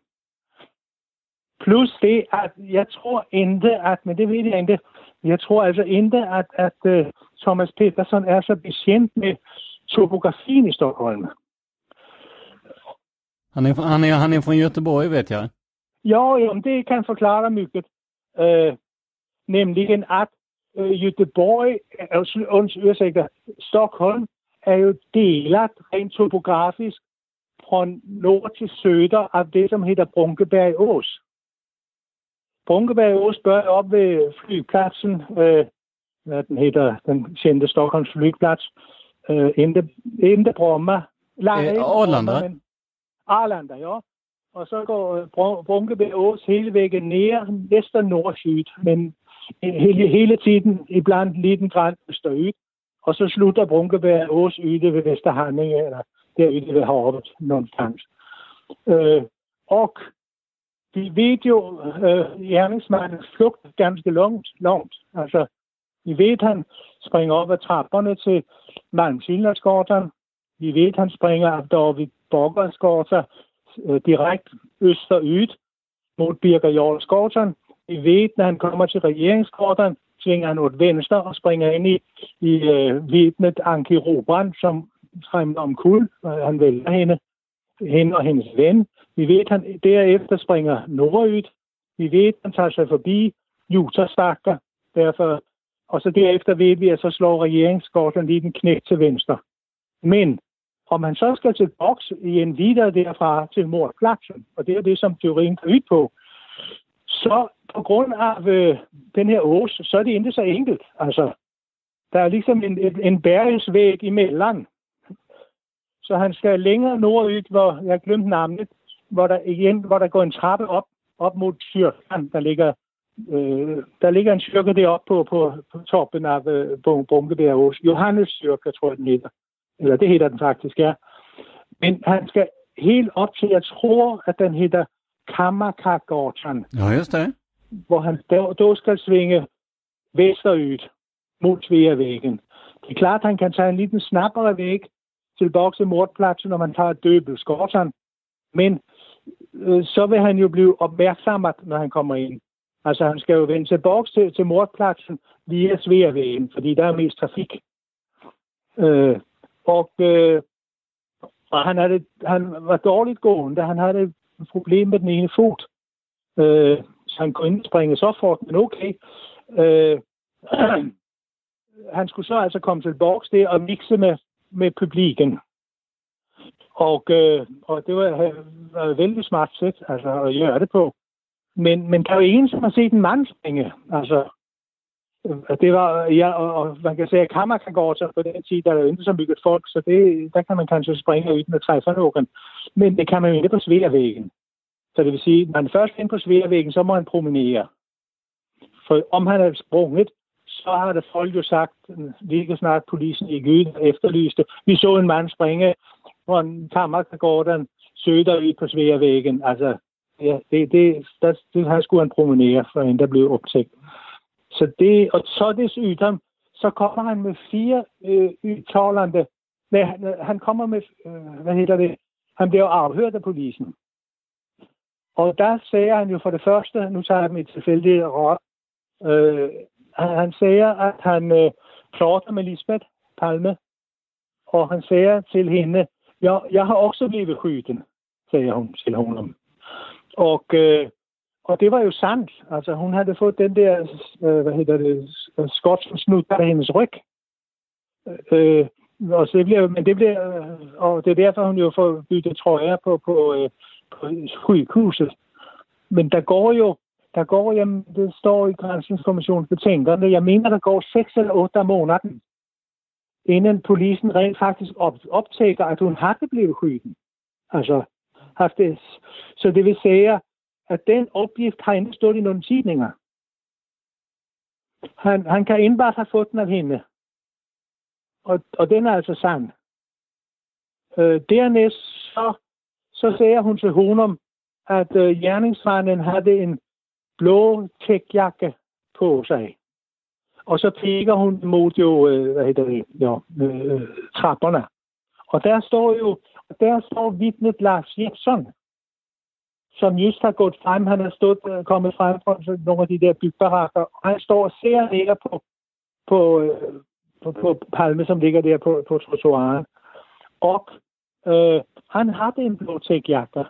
Plus det, at jeg tror ikke, at, men det ved jeg ikke, jeg tror altså ikke, at, at uh, Thomas Peterson er så bekendt med topografin i Stockholm. Han är, han är, han är från Göteborg vet jag. Ja, ja det kan förklara mycket. Uh, nämligen att uh, Göteborg, uh, ursäkta, Stockholm er jo delat rent topografisk fra nord til søder af det, som hedder Brunkeberg Ås. Brunkeberg Ås bør op ved flypladsen, øh, hvad den hedder, den kendte Stockholms flyplads, øh, Inde, Inde Bromma. Nej, øh, Arlanda. Arlanda, ja. Og så går øh, Brunkeberg Ås hele væggen ned, næsten nord-syd, men hele, hele tiden iblandt lidt græn øst og så slutter Brunkeberg Ås yde ved Vesterhamning, eller der yde ved Havet, någonstans. Øh, og vi ved jo øh, gerningsmandens flugt ganske langt, langt. Altså, vi ved, han springer op ad trapperne til Malmskildersgården. Vi ved, han springer op der ved Borgersgården øh, direkte øst og yd mod Birger Jarlsgården. Vi ved, når han kommer til regeringsgården, svinger han ud venstre og springer ind i, i øh, vidnet Anki Robrand, som træmmer om kul. Øh, han vælger hende, hende og hendes ven. Vi ved, at han derefter springer nordøjt. Vi ved, at han tager sig forbi Jutastakker. Derfor, og så derefter ved vi, at så slår regeringskorten lige den knæk til venstre. Men Om man så skal til boks i en videre derfra til mordpladsen, og det er det, som teorien går ud på, så på grund af øh, den her ås, så er det ikke så enkelt. Altså, der er ligesom en, en, en bæringsvæg imellem. Så han skal længere nordud, hvor jeg glemte navnet, hvor der igen, hvor der går en trappe op, op mod styrken, der ligger øh, der ligger en styrke deroppe på, på, på toppen af øh, Bunkebjerg Johannes styrke, tror jeg, den hedder. Eller det hedder den faktisk, ja. Men han skal helt op til, jeg tror, at den hedder Kammerkagården. Ja, just det. Hvor han då skal svinge vesterud mod Sveavæggen. Det er klart, han kan tage en liten snappere væg til mordpladsen, når man tager døbelskårten. Men øh, så vil han jo blive opmærksom, når han kommer ind. Altså, han skal jo vende tilbage til, til mordpladsen via Sveavægen, fordi der er mest trafik. Øh, og, øh, og han, havde, han var dårligt gående, han havde et problem med den ene fod. Øh, så han kunne ikke springe så fort, men okay. Øh, han skulle så altså komme til boks der og mixe med, med publiken. Og, øh, og det var, var vældig smart sæt altså, at gøre det på. Men, men der er jo ingen, som har set en mand springe. Altså, Øh, det var, ja, og, og man kan sige, at kammer på den tid, der er jo ikke så bygget folk, så det, der kan man kanskje springe ud med træffe. Men det kan man jo ikke på sværvæggen. Så det vil sige, når man først ind på sværvæggen, så må han promenere. For om han er sprunget, så har det folk jo sagt, lige snart polisen i Gyden efterlyste. Vi så en mand springe fra en kammergården søder ud på sværvæggen. Altså, ja, det, det, der, det her skulle han promenere, for en der blev optaget. Så det, og så desuden, så kommer han med fire øh, udtalende. Nej, han, han kommer med, øh, hvad hedder det, han bliver afhørt af polisen. Og der sagde han jo for det første, nu tager jeg mit tilfældige råd, øh, han, han siger, at han øh, plotter med Lisbeth Palme, og han siger til hende, jeg, jeg har også blevet skyden, sagde hun til honom. Og, øh, og det var jo sandt. Altså, hun havde fået den der, øh, hvad hedder det, skotsk snud på hendes ryg. Øh, og så det bliver, men det bliver, øh, og det er derfor, hun jo får byttet trøjer på, på, øh, på sygehuset. Men der går jo, der går, jamen, det står i Grænsningskommissionens betænkende, jeg mener, der går 6 eller 8 måneder, inden polisen rent faktisk op, optager, at hun har det blevet skyden. Altså, haft det. Så det vil sige, at den opgift har ikke stået i nogle tidninger. Han, han kan indbare have fået den af hende. Og, og den er altså sand. Øh, dernæst så, så siger hun til Honum, at øh, gerningsmanden havde en blå tækjakke på sig. Og så peger hun mod jo, øh, hvad hedder det, jo, øh, trapperne. Og der står jo, der står vidnet Lars Jepsen, som just har gået frem. Han er stået, øh, kommet frem fra nogle af de der bygbarakker, og han står og ser ligger på, på, øh, på, på Palme, som ligger der på, på trottoiren. Og øh, han havde en blå tækjakke.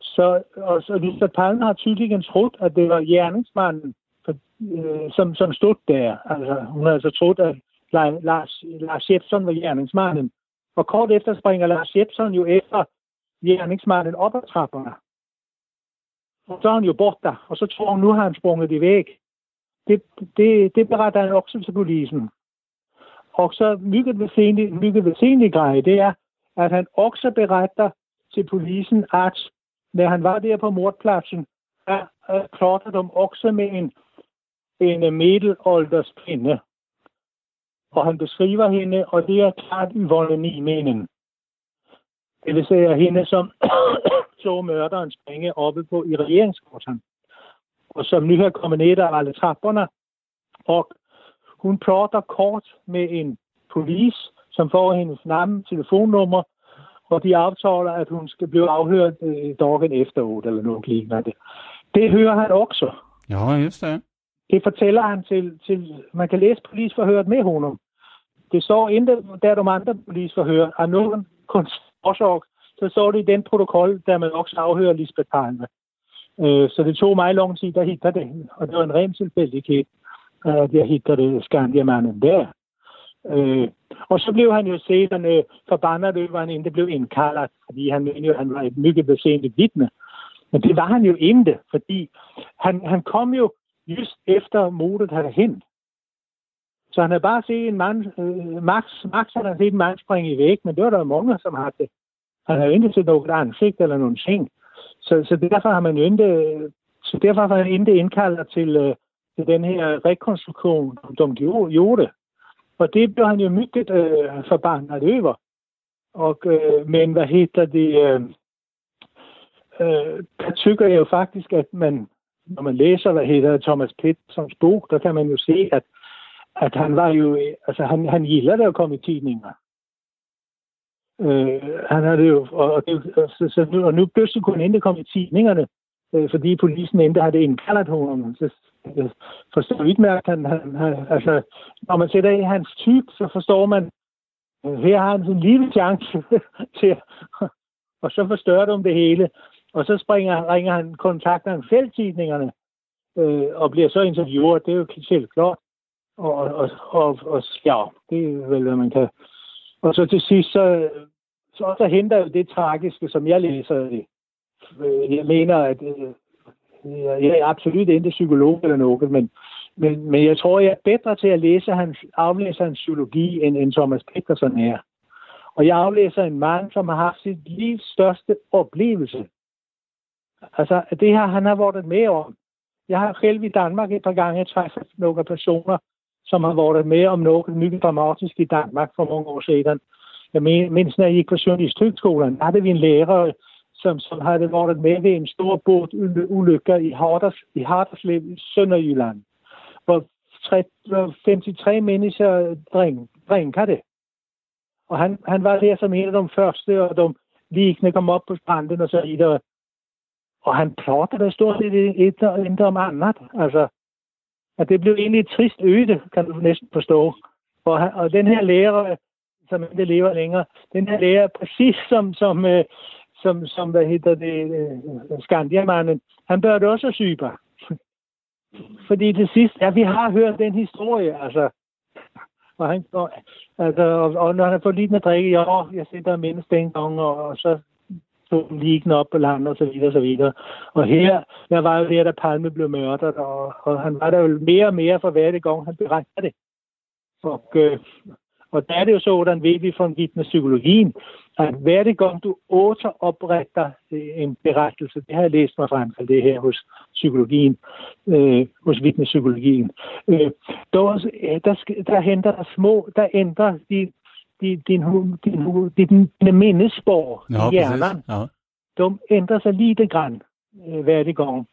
Så, og så Lisa Palme har tydeligvis troet, at det var gerningsmanden, for, øh, som, som stod der. Altså, hun har altså troet, at Lars, Lars Jepsen var gerningsmanden. Og kort efter springer Lars Jepsen jo efter gerningsmanden op ad trapperne. Og så er han jo borte, og så tror hun, nu har han sprunget i væk. Det, det, det beretter han også til polisen. Og så mygget væsentligt, mygget væsentligt greje, det er, at han også beretter til polisen, at når han var der på mordpladsen, der øh, klotter de også med en, en middelalders kvinde. Og han beskriver hende, og det er klart Yvonne meningen. Det vil sige hende, som så mørderen springe oppe på i regeringskorten. Og som nu har kommet ned af alle trapperne. Og hun plotter kort med en polis, som får hendes navn, telefonnummer, og de aftaler, at hun skal blive afhørt øh, dagen efter 8 eller noget lignende. Det hører han også. Ja, just det. Det fortæller han til, til man kan læse polisforhøret med honom. Det står ikke, der de andre polisforhør, at nogen årsag, så så det i den protokol, der man også afhører Lisbeth Palme. Øh, så det tog mig lang tid der hitte det, og det var en ren tilfældighed, at jeg hittede Skandiamanden der. Øh, og så blev han jo senere øh, forbandet over, han ikke blev indkaldt, fordi han mente jo, at han var et mygge besendt vidne. Men det var han jo ikke, fordi han, han kom jo just efter mordet havde hen. Så han havde bare set en mand, øh, Max, Max havde set en mand springe i væk, men det var der mange, som har det. Han havde ikke set noget ansigt eller nogen ting. Så, så derfor har man jo ikke, så derfor har han ikke indkaldt til, øh, til den her rekonstruktion, som de gjorde. Og det blev han jo mycket øh, forbandet over. Og, øh, men hvad hedder det? Øh, øh, der tykker jeg jo faktisk, at man, når man læser, hvad hedder Thomas Pettersons bog, der kan man jo se, at, at han var jo, altså han, han gillede at komme i tidninger. Øh, han havde jo, og, og, det, så, så nu, og nu pludselig kunne han ikke komme i tidningerne, øh, fordi polisen endte havde indkaldt ham. Så, øh, forstår udmærket, han, han, han, altså, når man sætter i hans typ, så forstår man, øh, her har han sin lille chance til og så forstørrer du det hele. Og så springer, ringer han, kontakter han fældtidningerne, øh, og bliver så interviewet. Det er jo selv klart. Og, og, og, og, ja, det er vel, hvad man kan. Og så til sidst, så, så, så henter jo det tragiske, som jeg læser det. Jeg mener, at øh, jeg er absolut ikke psykolog eller noget, men, men, men jeg tror, jeg er bedre til at læse hans, aflæse hans psykologi, end, end Thomas Peterson er. Og jeg aflæser en mand, som har haft sit livs største oplevelse. Altså, det her, han har været med om. Jeg har selv i Danmark et par gange træffet nogle personer, som har været med om noget mycket dramatisk i Danmark for mange år siden. Jeg mindst, når jeg gik på Journalisthøgskolen, der havde vi en lærer, som, som havde været med ved en stor båtulykke i, Harders, i Harderslev i Sønderjylland, hvor 53 mennesker drænker det. Og han, han var der som en af de første, og de liggende kom op på stranden og så videre. Og han plottede stort set et og ikke om andet. Altså, at det blev egentlig et trist øde, kan du næsten forstå. Og, og den her lærer, som ikke lever længere, den her lærer, præcis som, som, øh, som, som hvad hedder det, øh, Skandiamanden, han bør også syge. Fordi til sidst, ja, vi har hørt den historie, altså. Og, han, og, altså, og, og når han har fået lidt med drikke, ja, jeg sidder mindst mindes gang, og, og så stod liggende op på landet og så videre og så videre. Og her, jeg var jo der, da Palme blev mørdet, og, og han var der jo mere og mere for hver gang, han beregner det. Og, øh, og der er det jo sådan, ved vi fra psykologien, at hver gang du återopretter øh, en berettelse, det har jeg læst mig frem til det her hos psykologien, øh, hos vidnepsykologien, øh, der, øh, der, der henter der små, der ændrer de din, din, din, din, din mindespår ja, i hjernen, ja. de ændrer sig lite grann øh, hver gang.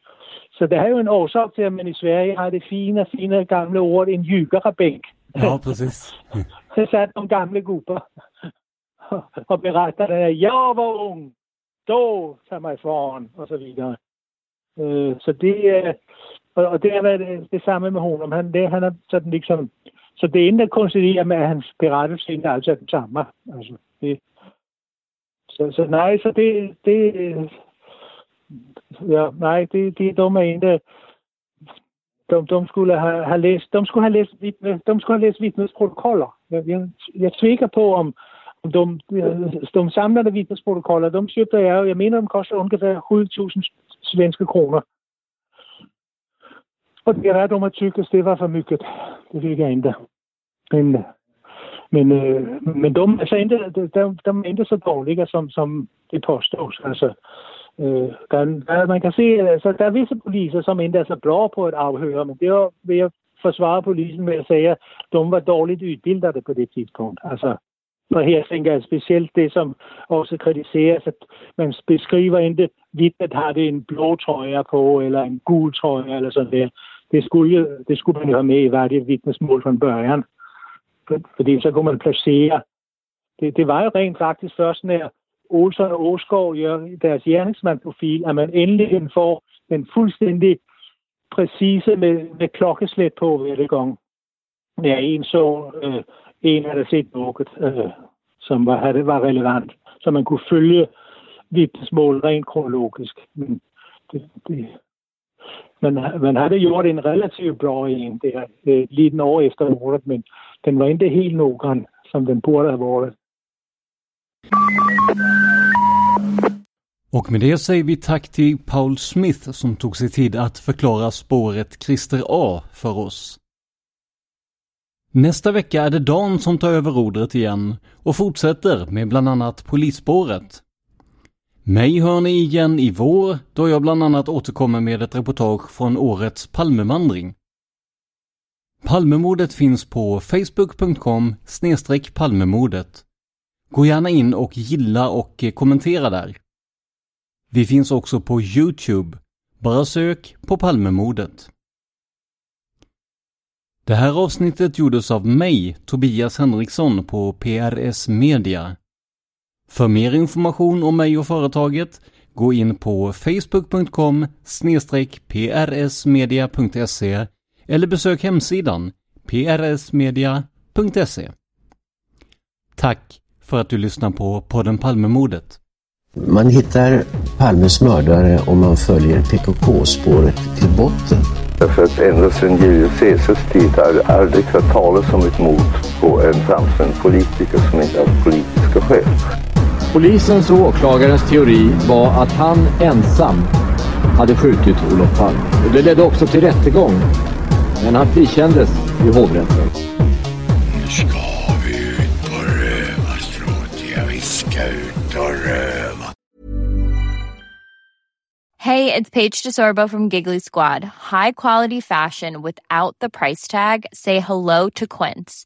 Så det er jo en årsag til, at man i Sverige har det fine, fine gamle ord, en jygerebænk. Ja, præcis. Så satt de gamle gubber og beretter, at jeg var ung, då tager mig foran, og så videre. Øh, så det er, og det er det, det samme med honom. Han, det, han er sådan liksom så det ender konstigt med, at hans berettelse ikke altid er altså den samme. Altså, det, så, så nej, så det, det ja, nej, det, det er dumme en, de, de, skulle have, have læst, de skulle have læst, de skulle have læst vittnesprotokoller. Jeg, jeg, jeg tvikker på, om, om de, de samlede vidnesprotokoller, de købte jeg, jeg mener, de koster ungefær 7.000 svenske kroner. Och det är de tycker det var för mycket. Det fick jag inte. Men, men, øh, men de, altså inte, de, de är inte så dåliga som, som det påstås. Alltså, øh, der, der, man kan se, altså, der er visse poliser, som ikke er så altså bra på at afhøre, men det er ved at forsvare polisen med at sige, at de var dårligt udbildede på det tidspunkt. Altså, og her tænker jeg specielt det, som også kritiseres, at man beskriver ikke vidt, at har det en blå trøje på, eller en gul trøje, eller sådan der. Det skulle, det skulle man jo have med i hvert det vidnesmål fra børjan. Fordi så kunne man placere. Det, det var jo rent faktisk først, når Olsen og Åskov gør deres gerningsmandprofil, at man endelig får den fuldstændig præcise med, med klokkeslæt på hver gang. Ja, en så øh, en af der set noget, øh, som var, det var relevant, så man kunne følge vidnesmål rent kronologisk. Men det, det, men man hade gjort en relativt bra en där, eh, øh, lite år efter mordet, men den var inte helt noggrann som den borde ha varit. Och med det säger vi tack till Paul Smith som tog sig tid att förklara spåret Christer A för oss. Nästa vecka är det Dan som tar över rodret igen och fortsätter med bland annat polisspåret. Mig hör ni igen i vår då jag bland annat återkommer med ett reportage från årets Palmemandring. Palmemordet finns på facebook.com palmemordet. Gå gärna in och gilla och kommentera där. Vi finns också på Youtube. Bara sök på Palmemordet. Det här avsnittet gjordes av mig, Tobias Henriksson på PRS Media. För mer information om mig och företaget, gå in på facebook.com prsmedia.se eller besök hemsidan prsmedia.se. Tack för att du lyssnar på podden Palmemordet. Man hittar Palmes mördare om man följer PKK-spåret till botten. Därför att ända sedan Julius Caesars tid har det aldrig hört talas om ett mord på en framstående politiker som inte haft politiska skäl. Polisens och åklagarens teori var att han ensam hade skjutit Olof Palme. Och det ledde också till rättegång. Men han frikändes i hovrätten. Nu ska vi ut på rövarstråt. Ja, vi ska ut och röva. Hey, it's Paige DeSorbo from Giggly Squad. High quality fashion without the price tag. Say hello to Quince.